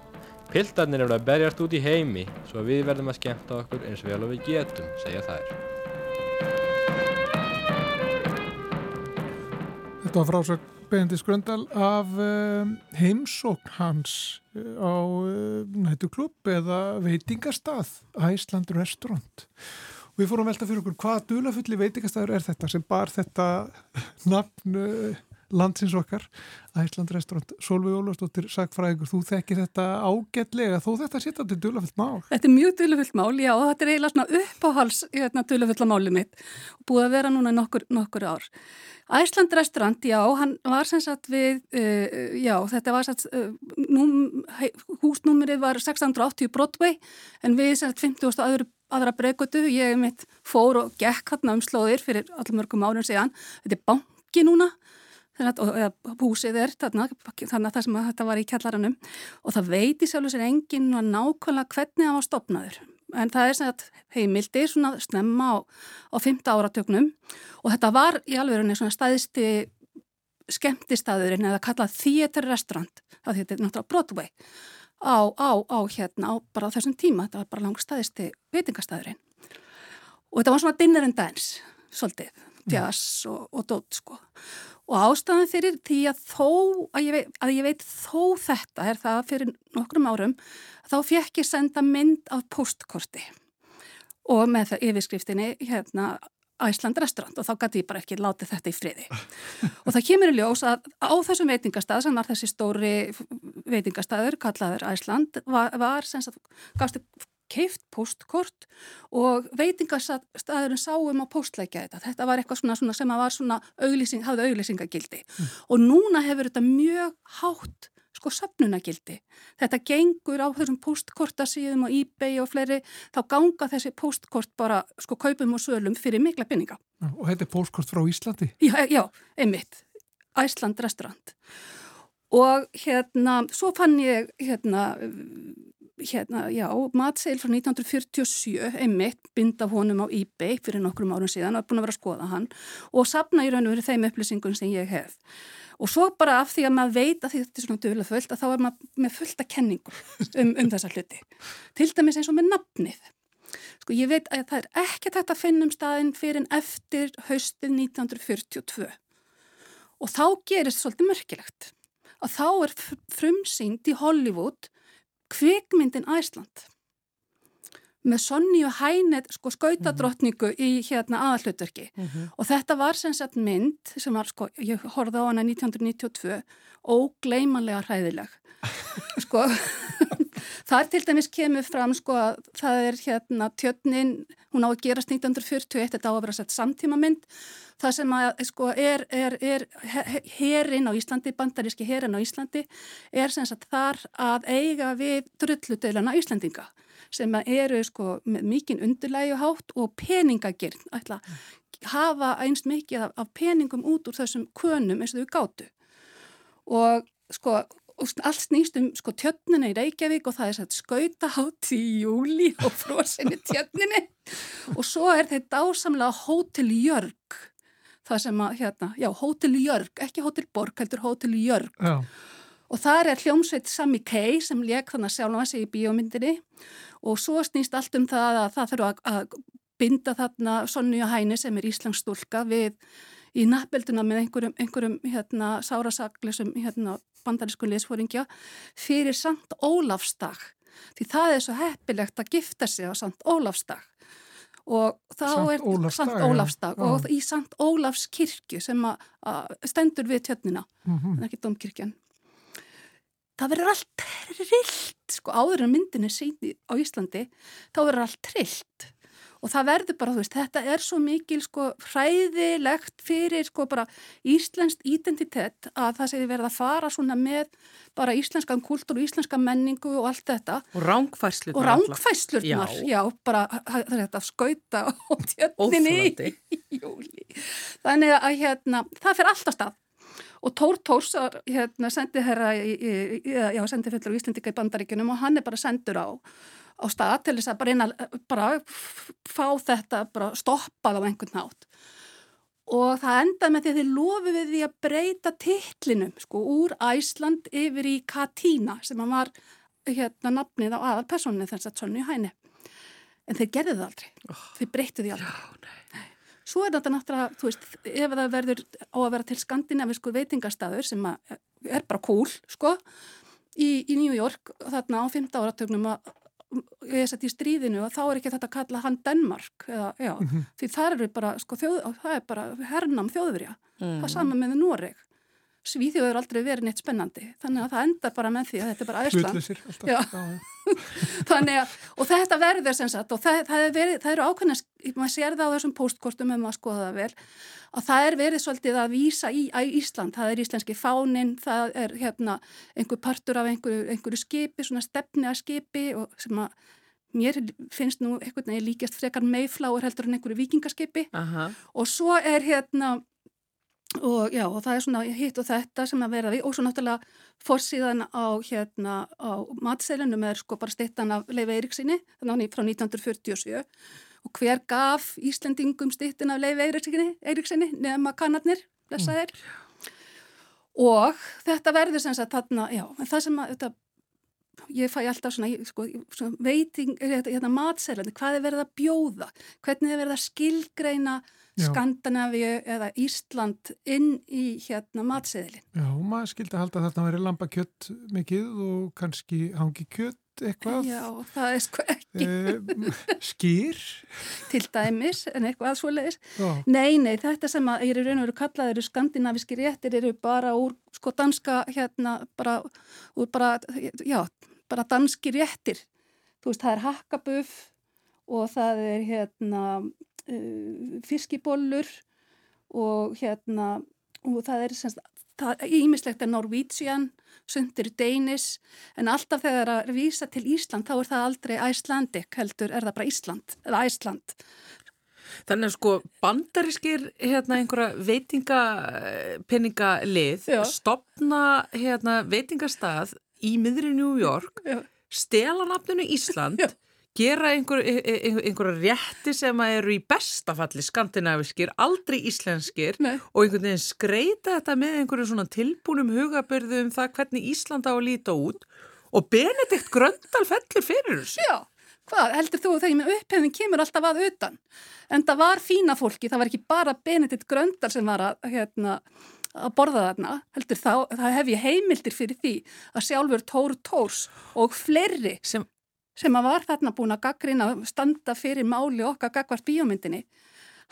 S5: Pildarnir eru að berjast út í heimi svo við verðum að skemmta okkur eins vel og við getum, segja þær.
S1: Þetta var frásögn Benedikt Skröndal af um, heimsókn hans uh, á uh, nættuklubb eða veitingastað Æsland Restaurant. Og við fórum velta fyrir okkur hvaða dulafulli veitingastaður er þetta sem bar þetta nafn uh, landsins okkar, Æsland Restaurant Solveig Ólastóttir, sagfræðingur þú þekkir þetta ágætlega, þó þetta setja til dulafullt mál.
S6: Þetta er mjög dulafullt mál, já, þetta er eiginlega svona uppáhals hérna, dulafulla máli mitt og búið að vera núna nokkur, nokkur ár Æsland restaurant, já, hann var sem sagt við, uh, já, þetta var sagt, uh, num, húsnúmerið var 680 Broadway en við sem sagt 50. Aðra, aðra breykvötu, ég mitt fór og gekk hann um slóðir fyrir allum mörgum árið síðan, þetta er banki núna, að húsið er þannig að það sem að þetta var í kjallaranum og það veiti sjálfur sér enginn nákvæmlega hvernig það var stopnaður en það er sem að heimildi svona snemma á, á 5. áratögnum og þetta var í alveg svona stæðisti skemmtistæðurinn eða kallað theater restaurant, það þetta er náttúrulega Broadway á, á, á hérna, á bara þessum tíma, þetta var bara langstæðisti veitingastæðurinn. Og þetta var svona dinner and dance, svolítið, jazz og, og dótt, sko. Og ástæðan fyrir því að þó, að ég, veit, að ég veit þó þetta er það fyrir nokkrum árum, þá fekk ég senda mynd af postkorti og með það yfirskriftinni hérna Æsland restaurant og þá gæti ég bara ekki látið þetta í friði. Og það kemur í ljós að á þessum veitingastað sem var þessi stóri veitingastaður, kallaður Æsland, var, var sem sagt, keift postkort og veitingastaðurinn sáum á postleikja þetta. Þetta var eitthvað svona, svona sem var svona auglýsing, hafði auglýsingagildi mm. og núna hefur þetta mjög hátt sko söpnunagildi. Þetta gengur á þessum postkortasíðum og eBay og fleiri, þá ganga þessi postkort bara sko kaupum og sölum fyrir mikla binninga.
S1: Og þetta er postkort frá Íslandi?
S6: Já, já, einmitt. Æsland restaurant. Og hérna, svo fann ég hérna hérna, já, matseil frá 1947, einmitt, binda honum á eBay fyrir nokkrum árum síðan og er búin að vera að skoða hann og sapna í raun og verið þeim upplýsingum sem ég hef. Og svo bara af því að maður veit að þetta er svona dögulega fullt að þá er maður með fullta kenningum um, um þessa hluti. Til dæmis eins og með nafnið. Sko ég veit að það er ekki þetta að finna um staðin fyrir en eftir haustið 1942. Og þá gerist svolítið mörgilegt að þá er frumsýnd í Hollywood kvikmyndin Æsland með Sonny og Hænet sko skautadrottningu í hérna aðallutverki mm -hmm. og þetta var sem sagt mynd sem var sko, ég horfði á hana 1992 ógleimanlega hræðileg. Sko þar til dæmis kemur fram sko að það er hérna tjötnin hún á að gerast 1941 þetta á að vera sett samtíma mynd það sem að sko er, er, er herin á Íslandi, bandaríski herin á Íslandi er sem sagt þar að eiga við drulludeilana Íslandinga sem eru sko með mikinn undirlægi og hátt og peningagirn ætla að hafa einst mikið af, af peningum út úr þessum könum eins og þau gáttu og sko allt snýst um sko tjötnina í Reykjavík og það er sætt skautahátt í júli og fróðsynni tjötnini og svo er þetta ásamlega Hótel Jörg það sem að hérna, já, Hótel Jörg, ekki Hótel Borg, heldur Hótel Jörg. Já. og það er hljómsveit Sami Kay sem leik þannig að sjálfa sig í bíómyndinni. Og svo snýst allt um það að það þurfa að binda þarna og Hæni sem er Íslandsstúlka við í nafnbelduna með einhverjum, einhverjum hérna, sárasaklisum hérna, bandarísku liðsfóringja fyrir Sankt Ólafsdag því það er svo heppilegt að gifta sig á Sankt Ólafsdag og þá
S1: Samt
S6: er
S1: Ólafsdag,
S6: Sankt Ólafsdag ja. og í Sankt Ólafs kirkju sem að, að stendur við tjötnina mm -hmm. en ekki domkirkjan það verður allt trillt sko. Áður en myndin er síni á Íslandi þá verður allt trillt og það verður bara, þú veist, þetta er svo mikil sko hræðilegt fyrir sko bara íslenskt identitet að það sé verið að fara svona með bara íslenskan kultúr og íslenska menningu og allt þetta.
S2: Og rángfæslurnar.
S6: Og rángfæslurnar, já. já, bara það er þetta að skauta og tjötninni í júli. Þannig að hérna, það fyrir alltaf stað og Tór Tórs hérna, sendi herra já, sendi fullur í Íslendika í bandaríkunum og hann er bara sendur á, á stað til þess að bara, eina, bara fá þetta, bara stoppað á einhvern nátt og það endaði með því að þið lofi við því að breyta tillinum sko úr Æsland yfir í Katína sem var hérna nafnið á aðal persónu þess að Sonny Hæni en þeir gerði það aldrei, oh. þeir breyttu því aldrei. Já, Svo er þetta náttúrulega, þú veist, ef það verður á að vera til skandinavisku veitingastæður sem er bara cool, sko, í, í New York þarna á 15 áratögnum að ég er sett í stríðinu og þá er ekki þetta að kalla hann Denmark eða, já, mm -hmm. því það eru bara, sko, þjóð, það er bara hernam þjóðverja, mm. það saman með Noreg Svíþjóð er aldrei verið neitt spennandi þannig að það endar bara með því að þetta er bara æsland þannig að, og þetta verður sem sagt og það, það, verið, það eru ákveðnast maður sér það á þessum postkortum ef maður skoða það vel að það er verið svolítið að vísa í Ísland, það er íslenski fánin það er hérna einhver partur af einhverju, einhverju skipi, svona stefni að skipi og sem að mér finnst nú einhvern veginn líkjast frekar meifláur heldur en einhverju vikingaskipi Aha. og svo er hérna og já og það er svona hitt og þetta sem að vera við og svo náttúrulega fórsíðan á hérna á matseilunum er sko bara stittan af Leif Eiríksinni þannig frá 1947 og hver gaf Íslandingum stittin af Leif Eiríksinni nefna kannarnir blessaðir mm. og þetta verður sem sagt þarna, já, það sem að þetta ég fæ alltaf svona, sko, svona veiting, hérna, hérna matselandi, hvað er verið að bjóða, hvernig er verið að skilgreina. Skandinavíu eða Ísland inn í hérna matseðilin.
S1: Já, maður skildi að halda að þetta veri lambakjött mikið og kannski hangi kjött eitthvað.
S6: Já, það er sko ekki
S1: Eh, skýr.
S6: til dæmis en eitthvað svoleiðis.
S1: Já,
S6: Nei, nei, þetta sem að eru raun og veru kallað eru skandinavíski réttir eru bara úr sko danska hérna bara úr bara, já, bara danski réttir. Þú veist, það er hakkabuff og það er hérna uh, fiskibollur og hérna og það er semst það ímislegt er Norwegian, sundir Danish, en alltaf þegar að vísa til Ísland þá er það aldrei Icelandic heldur, er það bara Ísland eða Æsland.
S2: Þannig að sko bandarískir hérna einhverja veitingapenningalið
S6: Já.
S2: stopna hérna veitingastað í miðri New York, stela nafninu Ísland,
S6: Já.
S2: gera einhver, einhver, einhverja rétti sem að eru í bestafalli skandinaviskir, aldrei íslenskir
S6: Nei.
S2: og einhvern veginn skreita þetta með einhverju svona tilbúnum hugabörðu um það hvernig Ísland á að líta út og Benedikt Gröndal fellur fyrir þessu.
S6: Já, hvað heldur þú þegar með upphefðin kemur alltaf að utan? En það var fína fólki, það var ekki bara Benedikt Gröndal sem var að, hérna, að borða þarna, heldur þá, það hef ég heimildir fyrir því að sjálfur Tór Tórs og fleiri
S2: Sem,
S6: sem að var þarna búin að gaggrina standa fyrir máli okkar gagvart bíómyndinni.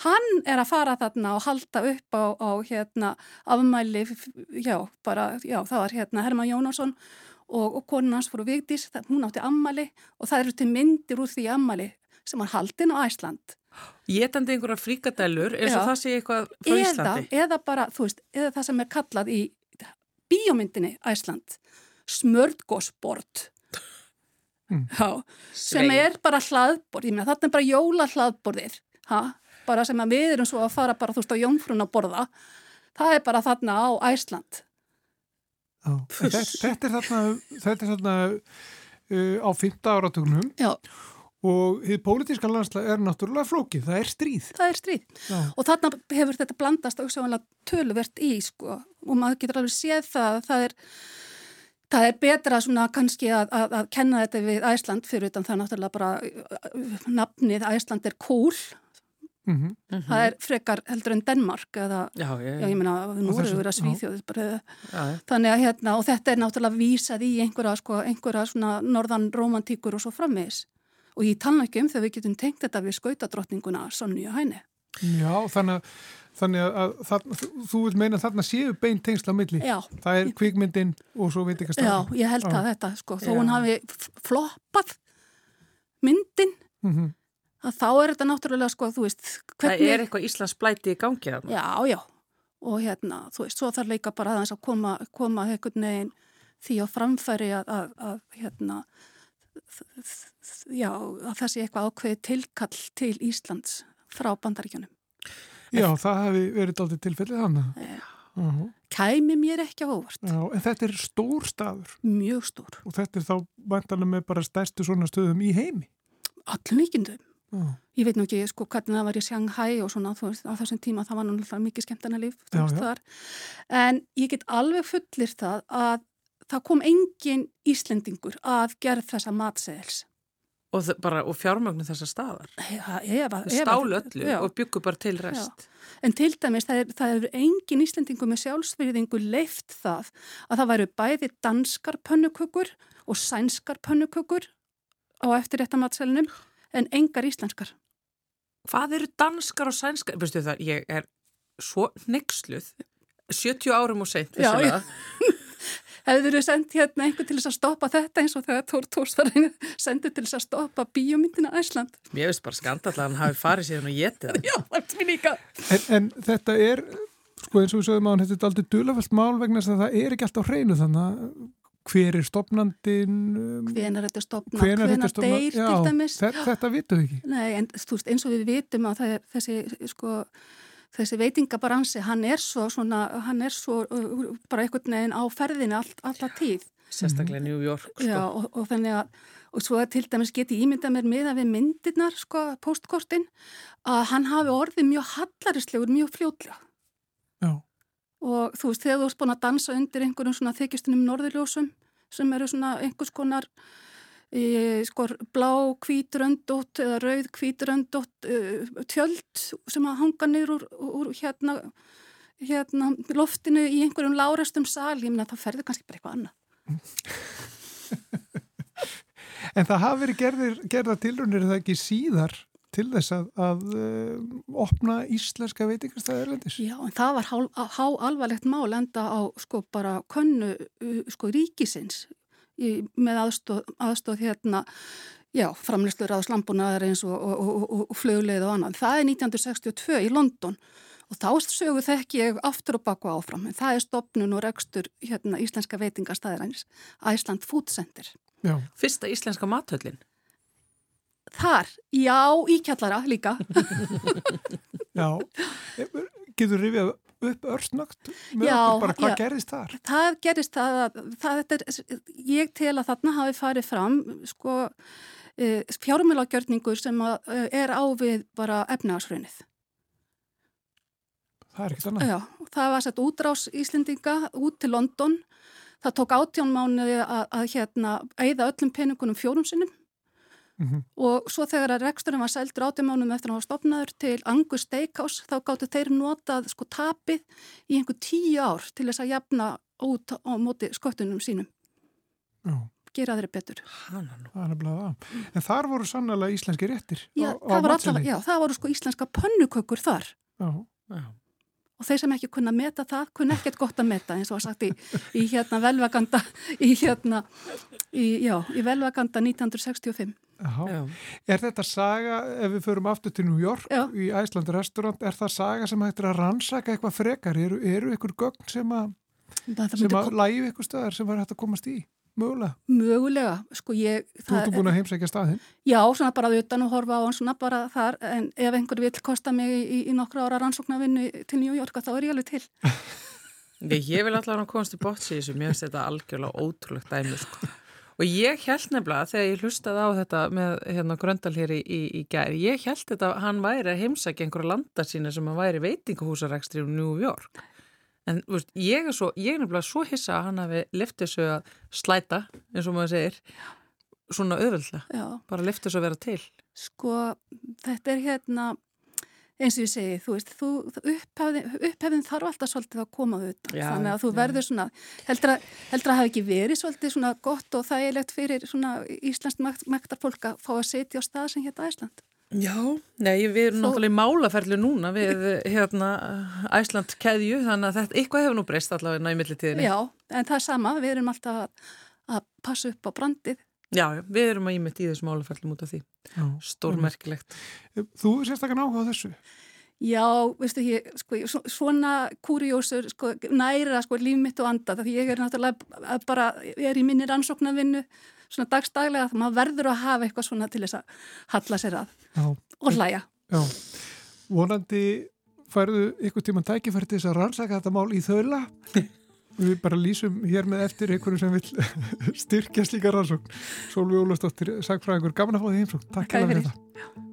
S6: Hann er að fara þarna og halda upp á, á hérna, afmæli, já, bara, já, það var hérna Herman Jónásson og, og konin hans fóru Vigdís, það, hún átti ammali og það eru til myndir úr því ammali sem var haldin á Æsland.
S2: Getandi einhverja fríkadellur eins og það sé eitthvað frá
S6: Eða,
S2: Íslandi.
S6: eða bara, þú veist, eða það sem er kallað í bíómyndinni Æsland, smörgósbord.
S1: Mm.
S6: Já, sem
S2: Svei.
S6: er bara hlaðborð, ég meina þetta er bara jóla hlaðborðir, ha? bara sem að við erum svo að fara bara, þú veist, á jómfrún að borða, það er bara þarna á Æsland.
S1: já. Þetta, þetta er þarna, þetta er þarna uh, á 15 áratugnum
S6: Já,
S1: og hið pólitíska landslega er náttúrulega flókið, það er stríð.
S6: það er stríð.
S1: Já,
S6: Og þarna hefur þetta blandast auðvitað töluvert í, sko, og maður getur alveg séð það, það er, það er betra svona kannski að, að, að kenna þetta við Æsland fyrir utan það náttúrulega bara uh, nafnið Æsland er cool,
S1: mm
S6: það er frekar heldur en Denmark eða,
S2: Já, já,
S6: já, ég meina, nú eru verið að
S1: já.
S6: þannig að hérna, og þetta er náttúrulega vísað í einhverja, sko, einhverja svona norðan romantíkur og svo framvegis. Og ég tala ekki um þegar við getum tengt þetta við skautadrottninguna Sonju Hæni.
S1: Já þannig að, þannig að þarna, þú, þú vil meina að þarna séu beint tengsla milli.
S6: Já,
S1: Það er kvikmyndin og svo veit ekki
S6: Já,
S1: stafn.
S6: ég held
S1: Já.
S6: að þetta, sko, þó
S2: Já.
S6: hún hafi floppað myndin,
S1: Mm -hmm.
S6: að þá er þetta náttúrulega, sko, þú veist,
S2: Það
S6: hvernig...
S2: er eitthvað Íslands blæti í gangi þarna.
S6: Já, já, og hérna, þú veist, svo þarf líka bara aðeins að koma, koma einhvern veginn því á framfæri að, að, að hérna, já, að það sé eitthvað ákveðið tilkall til Íslands frá bandaríkjunum.
S1: Já, það hefði verið aldrei tilfellið hann.
S6: Já.
S1: Já,
S6: Kæmi mér ekki á óvart,
S1: já, en þetta er stór staður
S6: mjög stór,
S1: og þetta er þá vantanlega með bara stærstu svona stöðum í heimi.
S6: allum líkindum.
S1: Já,
S6: Ég veit nú ekki sko hvernig það var í Shanghai og svona þú veist á þessum tíma það var náttúrulega mikið skemmtana líf
S1: Já, já.
S6: En ég get alveg fullir það að það kom engin Íslendingur að gerð þessa matseðils.
S2: Og, bara, og fjármögnu þessa staðar.
S6: Þau
S2: Stálu öllu og byggu bara til rest.
S6: En til dæmis það er, það er engin Íslendingur með sjálfsverðingu leift það að það væru bæði danskar pönnukökur og sænskar pönnukökur á eftir þetta matseðlinum en engar íslenskar.
S2: Hvað eru danskar og sænskar? Veistu það, ég er svo nexluð. 70 árum og seint,
S6: Já,
S2: vissulega.
S6: Hefur þú sendt hérna einhver til þess að stoppa þetta eins og þegar Tór Tórsvarinn sendur til þess að stoppa bíómyndina Æsland?
S2: Mér veist bara skandall að hann hafi farið síðan og getið það.
S6: Já, það er mér líka.
S1: En, en þetta er, sko eins og við sögum á hann, þetta er aldrei dulafælt mál vegna þess að það er ekki alltaf hreinu þannig að hver er stopnandin, um,
S6: Hvenar þetta stopna,
S1: hvenær
S6: hvenar
S1: þetta
S6: deyr
S1: Já,
S6: til dæmis.
S1: Þetta, þetta vitum við ekki.
S6: Nei, en þú veist, eins og við vitum að það er þessi, sko, þessi veitingabaransi, hann er svo svona, hann er svo uh, bara einhvern veginn á ferðinu all, alla tíð.
S2: Sérstaklega New York, sko.
S6: Já, og, og þannig að, og svo að til dæmis geti ímyndað mér miða við myndirnar, sko, postkortin, að hann hafi orðið mjög hallarislegur, mjög fljótlega.
S1: Já,
S6: Og þú veist, þegar þú erst búin að dansa undir einhverjum svona þykjustunum norðurljósum, sem eru svona einhvers konar e, sko blá kvítröndótt eða rauð kvítröndótt e, tjöld sem að hanga niður úr, úr hérna, hérna loftinu í einhverjum lárastum sal, ég meina það ferður kannski bara eitthvað annað.
S1: En það hafi verið gerða tilrunir það ekki síðar til þess að, að uh, opna íslenska veitingastæði erlendis?
S6: Já, en það var há, há alvarlegt mál enda á sko bara könnu sko ríkisins í, með aðstóð, aðstóð hérna já, framlýstur á slambunaðar eins og, og, og, og flugleið og annað. Það er 1962 í London og þá sögu þekk ég aftur og baku áfram en það er stopnun og rekstur hérna íslenska veitingastæðir Æsland Food Center.
S2: Já. Fyrsta íslenska mathöllin?
S6: Þar, já, í kjallara líka.
S1: já, getur rifjað upp örstnögt með já, okkur bara hvað já, gerðist þar?
S6: Það gerðist það að það, er, ég tel að þarna hafi farið fram sko e, fjármjölagjörningur sem að, e, er á við bara efnaðarsfröðnið.
S1: Það er ekkert annað?
S6: Já, það var sett útrás Íslendinga út til London það tók átjón mánuði að, að hérna eigða öllum peningunum fjórum sinnum mm -hmm. og svo þegar að reksturinn var seldur átjón mánuðum eftir að hafa stopnaður til Angus Steakhouse þá gáttu þeir notað sko tapið í einhver tíu ár til þess að jafna út á móti skottunum sínum. Já gera þeirri betur.
S1: En þar voru sannlega íslenski réttir
S6: já, á, á matselni? Já, það voru sko íslenska pönnukökur þar. Já, já og þeir sem ekki kunna meta það, kunna ekkert gott að meta eins og að sagt í, í hérna velvaganda í hérna í, já, í velvaganda 1965
S1: já. Er þetta saga ef við förum aftur til New York já. í Æsland restaurant, er það saga sem hættir að rannsaka eitthvað frekar, eru, eru ykkur gögn sem að sem að lægi ykkur stöðar sem var hægt að komast í? Mögulega?
S6: Mögulega, sko ég...
S1: Þú ert búin að heimsækja staðinn?
S6: Já, svona bara utan og horfa á hann svona bara þar, en ef einhver vil kosta mig í, í nokkru ára rannsóknarvinnu til New York, þá er ég alveg til.
S2: ég vil alltaf hann komast í botsi þessu, mér finnst þetta algjörlega ótrúlegt dæmi, sko. Og ég held nefnilega, þegar ég hlustaði á þetta með hérna Gröndal hér í, í, í gæri, ég held þetta að hann væri að heimsækja einhverja landa sína sem að væri veitingahúsarekstri í New York. En veist, ég er svo, ég er nefnilega svo hissa að hann hafi liftið þessu að slæta, eins og maður segir, svona auðvöldlega, bara liftið þessu að vera til.
S6: Sko, þetta er hérna, eins og ég segi, þú veist, þú, upphefðin, upphefðin þarf alltaf svolítið að koma auðvitað, þannig að þú verður svona, heldur að, heldur að hafa ekki verið svolítið svona gott og þægilegt fyrir svona íslenskt mektarfólk að fá að setja á stað sem hérna Æsland.
S2: Já, nei, við erum Þó... náttúrulega í málaferðlu núna við hérna Æsland keðju, þannig að þetta eitthvað hefur nú breyst allavega næmiðli tíðinni.
S6: Já, en það er sama, við erum alltaf að, að passa upp á brandið.
S2: Já, við erum að ímynd í þessu málaferðlu mútið því. Stórmerkilegt.
S1: Þú sérstaklega náhuga þessu?
S6: Já, veistu ég, sko, svona kurjósur, sko, næra, sko, líf mitt og anda, því ég er náttúrulega bara, ég er í minni rannsóknarvinnu svona dagstaglega að maður verður að hafa eitthvað svona til þess að halla sér að Já. og hlæja.
S1: Já, vonandi færðu ykkur tíman tækifæri til þess að rannsaka þetta mál í þöla. Við bara lýsum hér með eftir einhverju sem vil styrkja slíka rannsókn. Sólvi Ólastóttir, sagfræðingur, gaman að fá því heimsókn. Takk fyrir þetta.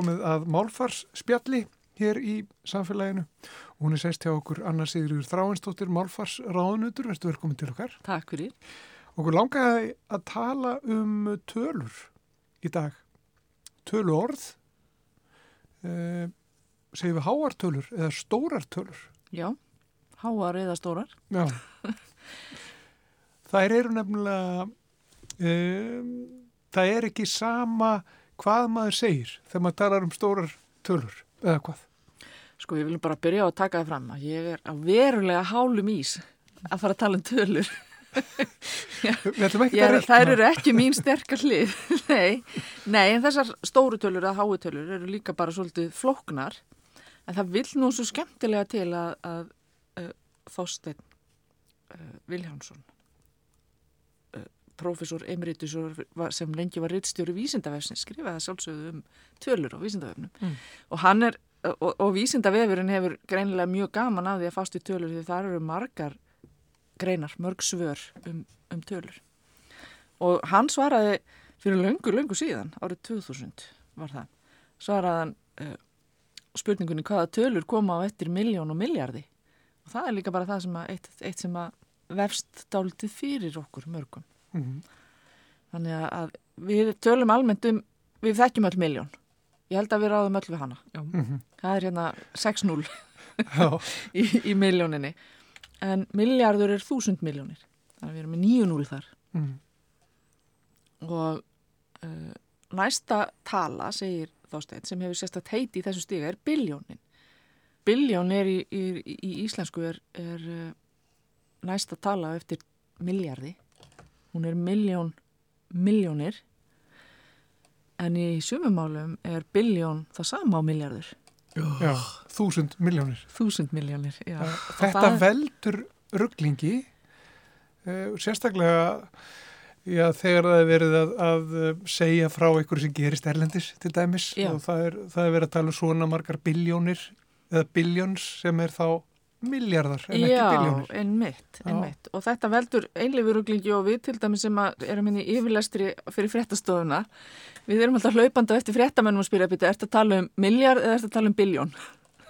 S1: Komið að málfarsspjalli hér í samfélaginu hún er sest hjá okkur Anna Sigriður Þráinstóttir málfarsráðunutur, verður velkomin til okkar
S2: Takk fyrir
S1: Okkur langaði að tala um tölur í dag tölu orð uh, segjum við háartölur eða stórartölur.
S7: Já, háar eða stórar.
S1: Já. Þær eru nefnilega, um, það er ekki sama hvað maður segir þegar maður talar um stórar tölur eða hvað.
S7: Sko, ég vil bara byrja á að taka það fram að ég er á verulega hálum ís að fara að tala um tölur.
S1: Að reikna.
S7: þær eru ekki mín sterkar hlið. nei, nei, en þessar stóru tölur eða háu tölur eru líka bara svolítið flóknar. En það vil nú svo skemmtilega til að, að uh, Þorstein uh, Viljánsson, profesor emeritus og var- sem lengi var rittstjóri vísindavefsins, skrifaði sjálfsögðu um tölur á vísindavefnum.
S2: Mm.
S7: Og hann er, og, og vísindavefurinn hefur greinilega mjög gaman af því að fást í tölur því þar eru margar greinar, mörg svör um, um tölur. Og hann svaraði fyrir löngu, löngu síðan, árið 2000 var það, svaraði hann uh, spurningunni hvaða tölur koma á eftir miljón og miljardi. Og það er líka bara það sem að, eitt, eitt sem að vefst dálítið fyrir okkur mörgum.
S1: Mhm.
S7: Þannig að- að við tölum almennt um, við þekkjum öll miljón. Ég held að við ráðum öll við hana.
S2: Já.
S1: Mhm.
S7: Það er hérna 6-0
S1: Já,
S7: í, í miljóninni. En miljardur er þúsund miljónir. Þannig að við erum með 9-0 þar.
S1: Mhm.
S7: Og uh, næsta tala, segir Þásteinn, sem hefur sérstætt heiti í þessu stiga, er biljónin. Biljón er í, í, í íslensku er, er uh, næsta tala eftir miljardi. Hún er miljón, miljónir. En í sumumálum er biljón það sama á miljardur.
S1: já, þúsund miljónir.
S7: Þúsund miljónir, já.
S1: Þetta
S7: það-
S1: veldur rugglingi, uh, sérstaklega já, þegar það er verið að, að eh, segja frá einhverju sem gerist erlendis til dæmis
S7: Já.
S1: og það er, það er verið að tala um svona margar biljónir eða biljóns sem er þá miljardar en ekki biljónir.
S7: einmitt,
S1: Já.
S7: einmitt. Og þetta veldur einleifuruglingi og við til dæmis sem erum inn í yfirlestri fyrir fréttastofuna. Við erum alltaf hlaupandi á eftir fréttamennum og spyrja, byrja, ertu að tala um miljard eða ertu að tala um biljón?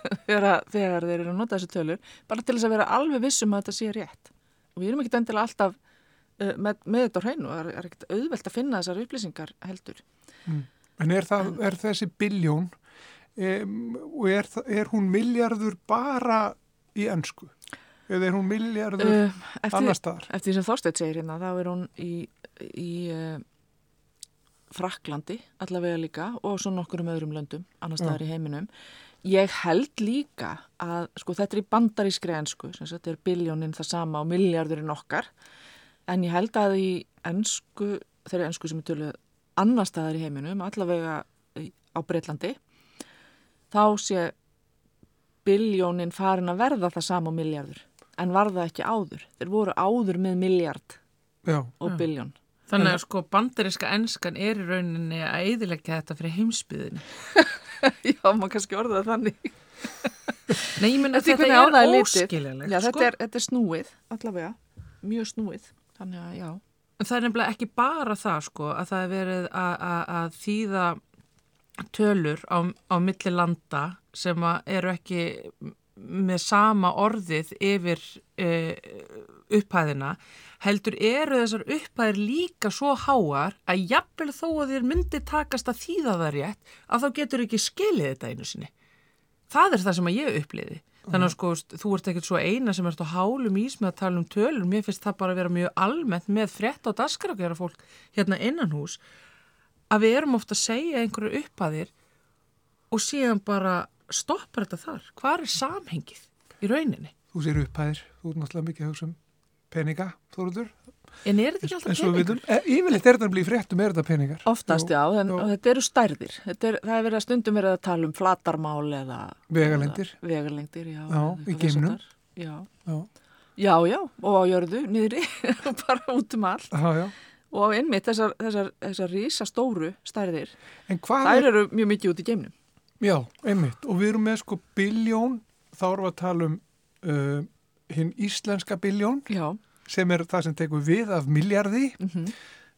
S7: þegar, þegar þeir eru að nota þessu tölur, bara til þess að vera alveg vissum að þetta sé rétt. Og við erum ekkert endilega alltaf uh, með, með þetta á hreinu, það er, er ekkert auðvelt að finna þessar upplýsingar heldur.
S1: En er, það, er þessi biljón um, og er, er hún miljardur bara í ennsku? Eða er hún miljardur
S7: Uh, eftir,
S1: annar staðar?
S7: eftir því sem Þorsteinn segir hérna, þá er hún í, í uh, Fraklandi allavega líka og svo nokkur um öðrum löndum, annars
S1: Já.
S7: staðar í heiminum. Ég held líka að, sko þetta er í bandarískri ensku, sem sagt er biljónin það sama og miljardurinn okkar, en ég held að í ensku, þeirri ensku sem er töluð annar staðar í heiminum, allavega á Breitlandi, þá sé biljónin farin að verða það sama og miljardur, en var það ekki áður. Þeir voru áður með miljard
S1: Já,
S7: og biljón.
S2: Þannig að sko bandariska enskan er í rauninni að eidilegja þetta fyrir heimsbyðinni.
S7: Já, maður kannski orða það þannig.
S2: Nei, ég menna
S7: Eftir
S2: þetta
S7: er
S2: óskiljulegt.
S7: Já, þetta,
S2: sko.
S7: er, þetta er snúið, allavega, mjög snúið. Þannig að, já.
S2: En það er nefnilega ekki bara það sko að það er verið að, að, að þýða tölur á, á milli landa sem eru ekki með sama orðið yfir uh, upphæðina heldur eru þessar upphæðir líka svo háar að jafnvel þó að þér myndi takast að þýða það rétt að þá getur ekki skilið þetta einu sinni. Það er það sem að ég uppliði. Þannig að sko, þú ert ekkert svo eina sem ert á hálum ís með að tala um tölur. Mér finnst það bara að vera mjög almennt með frétt á daskar að gera fólk hérna innan hús að við erum ofta að segja einhverju uppaðir og síðan bara stoppar þetta þar. Hvað er samhengið í rauninni?
S1: þú sér upphæðir, þú ert náttúrulega mikið að hugsa um peninga, Þóruldur.
S2: En er þetta ekki alltaf
S1: En svo við
S2: peningur?
S1: vitum, e, yfirleitt er þetta að bli fréttum, er þetta peningar?
S7: Oftast, já, en þetta eru stærðir. Þetta er, það er verið að stundum verið að tala um flatarmál eða...
S1: Vegalengdir.
S7: Vegalengdir, já.
S1: Já, í geimnum.
S7: Já.
S1: Já,
S7: já, já, og á jörðu, niðri, bara út um allt.
S1: já, já.
S7: Og einmitt þessar, þessar, þessar rísastóru stærðir, þær
S1: er,
S7: eru mjög mikið út í geimnum.
S1: Já, einmitt, og við erum með sko biljón, þá erum við að tala um uh, hinn íslenska biljón,
S7: Já.
S1: sem er það sem tekur við af miljardi,
S7: Mm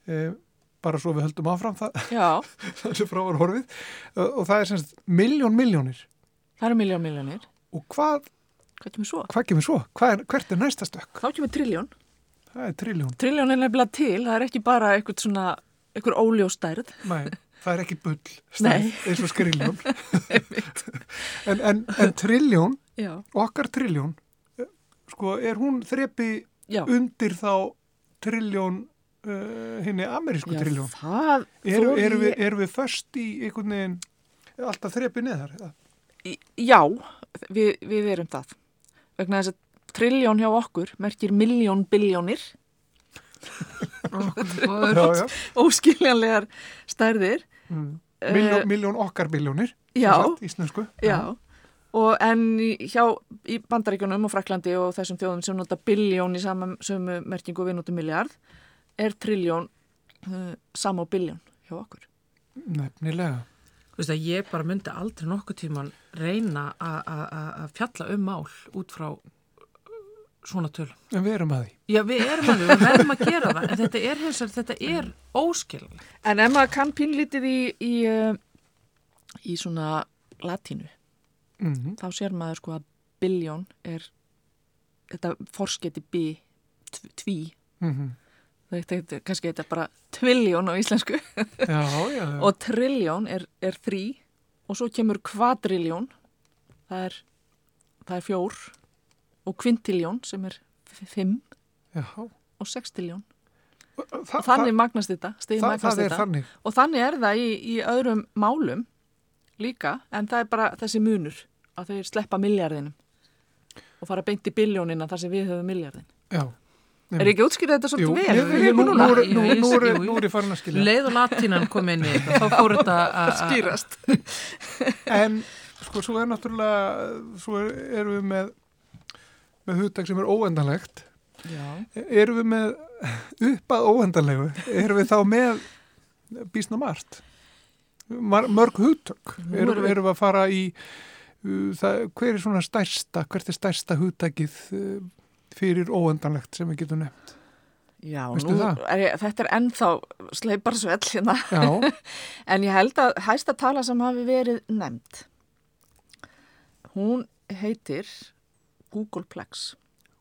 S1: uh, bara svo við höldum áfram það,
S7: Já,
S1: það sem frá var horfið, uh, og það er semst miljón miljónir.
S7: það eru miljón miljónir.
S1: Og hvað,
S7: Hvað kemur svo?
S1: hvað kemur svo? Hvað er, hvert er næsta stökk?
S7: Þá kemur triljón.
S1: Það er triljón.
S7: Triljón er nefnilega til, það er ekki bara eitthvað svona, eitthvað óljóstærð.
S1: Nei, það er ekki bull stærð eins og skriljón en, en, en trilljón
S7: Já,
S1: okkar trilljón eh, sko er hún þrepi
S7: já.
S1: undir þá trilljón uh, henni amerísku
S7: já
S1: trilljón
S7: það
S1: Eru,
S7: þori
S1: eru, við,
S7: ég-
S1: eru við först í einhvern veginn alltaf þrepi neðar? eða?
S7: Í- Já, við, við erum það. Vegna þess að trilljón hjá okkur merkir miljón biljónir, óskiljanlegar stærðir.
S1: Mm.
S7: Eh,
S1: Miljón, miljón okkar sagt, íslensku
S7: já. Og en hjá í Bandaríkjunum og Fraklandi og þessum þjóðum sem nota biljón í sama sömu merkingu við notum miljard, er trilljón uh, sama og biljón hjá okkur.
S1: nefnilega
S2: Þú veist að ég bara myndi aldrei nokkuð tíman reyna að- að að- að fjalla um mál út frá svona tölum.
S1: en við erum að því
S2: Já, við erum að við verðum að gera það, en þetta er hins vegar, þetta er óskiljanlega.
S7: En ef maður kann pínlítið í, í, uh, í svona latínu,
S1: mm
S7: þá sér maður sko að biljón er þetta forsketi B tv- tví,
S1: -hmm.
S7: þetta er kannski þetta bara tvilljón á íslensku
S1: já, já, já.
S7: og trilljón er, er þrý og svo kemur kvadriljón það er, það er fjór og kvintiljón sem er f- fimm
S1: já.
S7: og sextiljón
S1: Þa,
S7: og þannig magnast þetta,
S1: það,
S7: magnast
S1: það
S7: þetta
S1: þannig
S7: og þannig er það í, í öðrum málum líka en það er bara þessi munur að þeir sleppa miljardinum og fara beint í biljónina þar sem við höfum miljardin
S1: já.
S7: Er ekki útskýrðið þetta
S1: Jú,
S7: svolítið vel?
S1: nú, nú, er-
S2: Jú,
S1: nú, nú, er-
S2: jú, jú.
S1: nú er ég farin að skilja
S2: Leið og latínan kom inn í þetta, þá fór þetta að-
S7: skýrast
S1: En sko, svo er náttúrulega, svo er, erum við með, með hugtak sem er óendanlegt.
S7: Já,
S1: Erum við með upp að óendanlegu, erum við þá með bísna margt. Mar, mörg hugtök.
S7: Nú
S1: Erum,
S7: erum við-
S1: erum við að fara í, uh, það, hver er svona stærsta, hvert er stærsta hugtakið uh, fyrir óendanlegt sem við getum nefnt?
S7: já er ég, þetta er ennþá sleipar svell hérna en ég held að hæsta tala sem hafi verið nefnd hún heitir Googleplex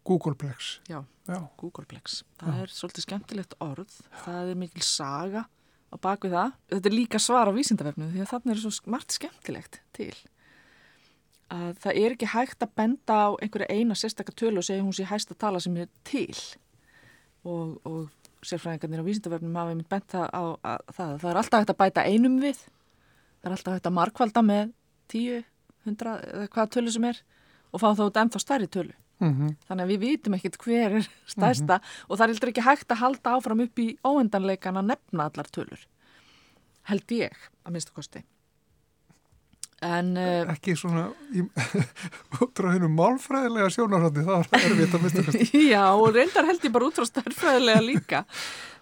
S1: Googleplex.
S7: Já.
S1: Já,
S7: Googleplex, það
S1: Já.
S7: er svolítið skemmtilegt orð. Það er mikil saga á bakvið það, þetta er líka svar á vísindavefnum því að þarna er svo margt skemmtilegt til. Að það er ekki hægt að benda á einhverja eina sérstakka tölu og segja hún sé hægsta tala sem er til. Og, og sérfræðingarnir á vísindavefnum hafa einmitt bent það á að, það, það er alltaf hægt að bæta einum við. Það er alltaf hægt að markvalda með 10, 100 eða hvaða tölu sem er og fá þá út ennþá stærri tölu
S1: mm
S7: Þannig að við vitum ekkert hver er stærsta og það er heldur ekki hægt að halda áfram upp í óendanleikan að nefna allar tölur. Held ég, að minnstu kosti. En uh,
S1: ekki svona út frá hennu málfræðilega sjónarhóndi, það er erfitt að mista
S7: já, og reyndar held ég bara út frá stærfræðilega líka.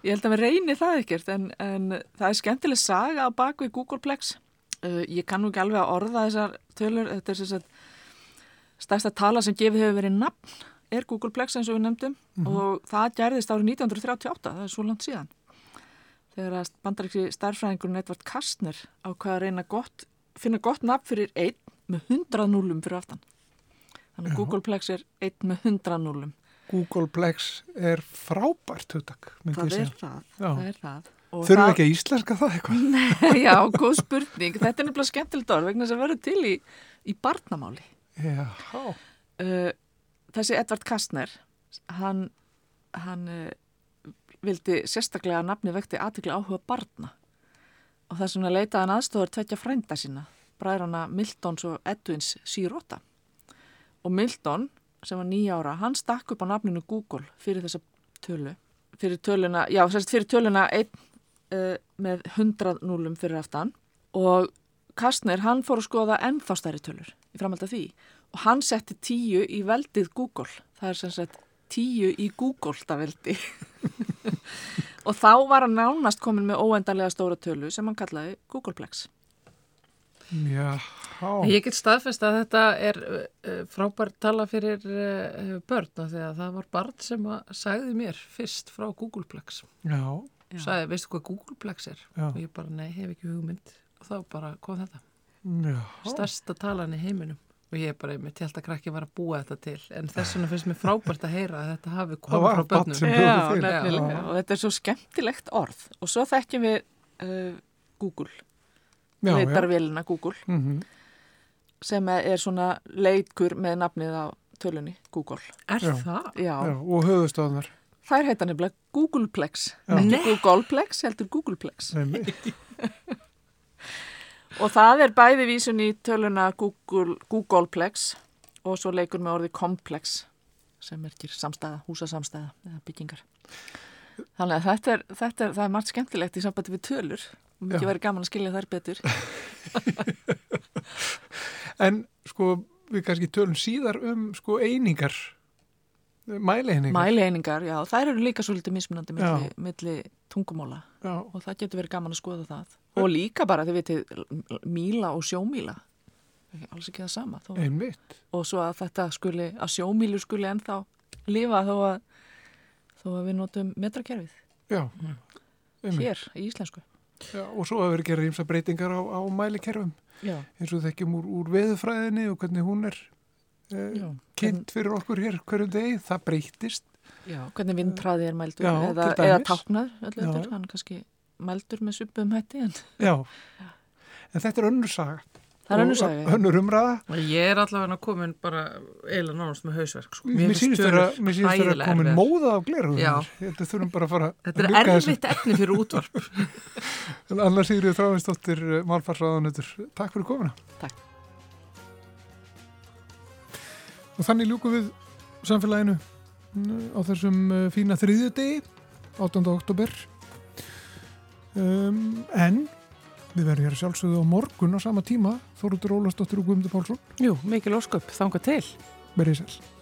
S7: Ég held að við reynir það ekkert en, en það er skemmtileg saga á bakvið Googleplex. Uh, ég kann nú ekki alveg að orða þessar tölur, þetta er þess að stærsta tala sem gefið hefur verið nafn er Googleplex eins og við nefndum og það gerðist árið 1938, það er svo langt síðan. Þegar að bandaríksi starfræðingurinn Edvard Kastner á hvað að reyna gott, finna gott nafn fyrir einn með 100 núlum fyrir aftan. Þannig að Googleplex er einn með 100 núlum.
S1: Googleplex er frábært hugtak, myndi ég
S7: Það er
S1: segja.
S7: það,
S1: Já.
S7: það er það.
S1: Þurfum
S7: það-
S1: ekki að íslenska það eitthvað?
S7: Nei, já, góð spurning. Þetta er nefnilega skemmtilegt orð vegna þess að verður til í, í barnamáli.
S1: Já,
S7: Uh, þessi Edvard Kastner, hann, hann uh, vildi sérstaklega að nafni vekti aðtikla áhuga barna. Og þess vegna leitaði hann aðstofar tvekja frænda sína, bræðrana Miltons og Edwins Sirota. Og Milton, sem var nýja ára, hann stakk upp á nafninu Google fyrir þessa tölu, fyrir töluna, já, sérst fyrir töluna einn uh, með 100 núlum fyrir aftan. Og Kastner, hann fór að skoða ennþá stærri tölur í framhald af því og hann setti tíu í veldið Google. Það er sem sagt tíu í Google-veldi. og þá var hann nánast komin með óendanlega stóra tölu sem hann kallaði Googleplex.
S1: já,
S2: Ég get staðfest að þetta er uh, frábært tala fyrir uh, börn af því að það var barn sem að sagði mér fyrst frá Googleplex.
S1: já,
S7: Já.
S2: Sagði, veistu hvað Googleplex er?
S1: Já.
S2: Og ég bara, nei, hef ekki hugmynd. Og þá bara kom þetta. Stærsta talan í heiminum. Og ég bara, ég held að krakki var að búa þetta til. En þess vegna finnst mér frábært að heyra að þetta hafi
S1: Það
S2: komið frá börnum.
S7: Já.
S1: Já.
S7: Og þetta er svo skemmtilegt orð. Og svo þekkjum við uh, Google leitarvélina Google
S1: Mhm.
S7: sem er svona leikur með nafnið á tölunni Google.
S2: Er
S1: Já.
S2: það?
S7: Já,
S1: Já, og höfustofnar.
S7: þær heita nefnilega Googleplex. Ekki
S2: Nei.
S7: Googleplex, heldur Googleplex. Og það er bæði vísun í töluna Google, Googleplex og svo leikur með orði komplex sem er ekki samstæða, húsasamstæða eða byggingar. Þannig að þetta er, þetta er, það er margt skemmtilegt í sambandi við tölur og mikið verið gaman að skilja þær betur.
S1: En sko, við kannski tölum síðar um sko einingar, mæleiningar.
S7: Mæleiningar, já, þær eru líka svolítið mismunandi milli, milli tungumóla
S1: Já,
S7: og það getur verið gaman að skoða það. Og líka bara, þið vitið, míla og sjómíla. Alls ekki það sama. Þó,
S1: einmitt.
S7: og svo að þetta skuli, að sjómílu skuli ennþá lifa þó að, þó að við notum metrakerfið
S1: Já, einmitt.
S7: hér í íslensku.
S1: Já, og svo hefur gerað ímsa breytingar á, á mælikerfum
S7: Já,
S1: eins og þekkjum úr, úr veðufræðinni og hvernig hún er uh, kynnt fyrir okkur hér hverjum degi, það breytist.
S7: já. Hvernig vindræði er mældur
S1: Já,
S7: eða, eða táknar,
S1: Já.
S7: öllu, hann kannski mældur með svipum hætti en
S1: Já, en þetta er önnur saga.
S7: það er önnur saga. já.
S1: Önnur umræða.
S2: Ég er allavega komin bara eiginlega nánast með hausverk. Sko.
S1: Mér sýnist þeirra
S2: hræðilega
S1: komin móða. Ég held að þurfum bara að fara
S2: Þetta
S1: að
S2: er
S1: ljúka þessu.
S2: erfitt efni fyrir útvarp.
S1: En Anna Sigriður Þráinsdóttir, málfarsraðanutur, takk fyrir komuna.
S7: Takk.
S1: Og þannig ljúkum við samfélaginu mm, á þessum uh, fína þriðjudegi, 8. oktober. Um, en við verðum hér sjálfsögðu á morgun á sama tíma, Þóruður Ólastóttir og Guðmundur Pálsson,
S2: Jú, mikil ósköp, þanga til.
S1: verið sæl.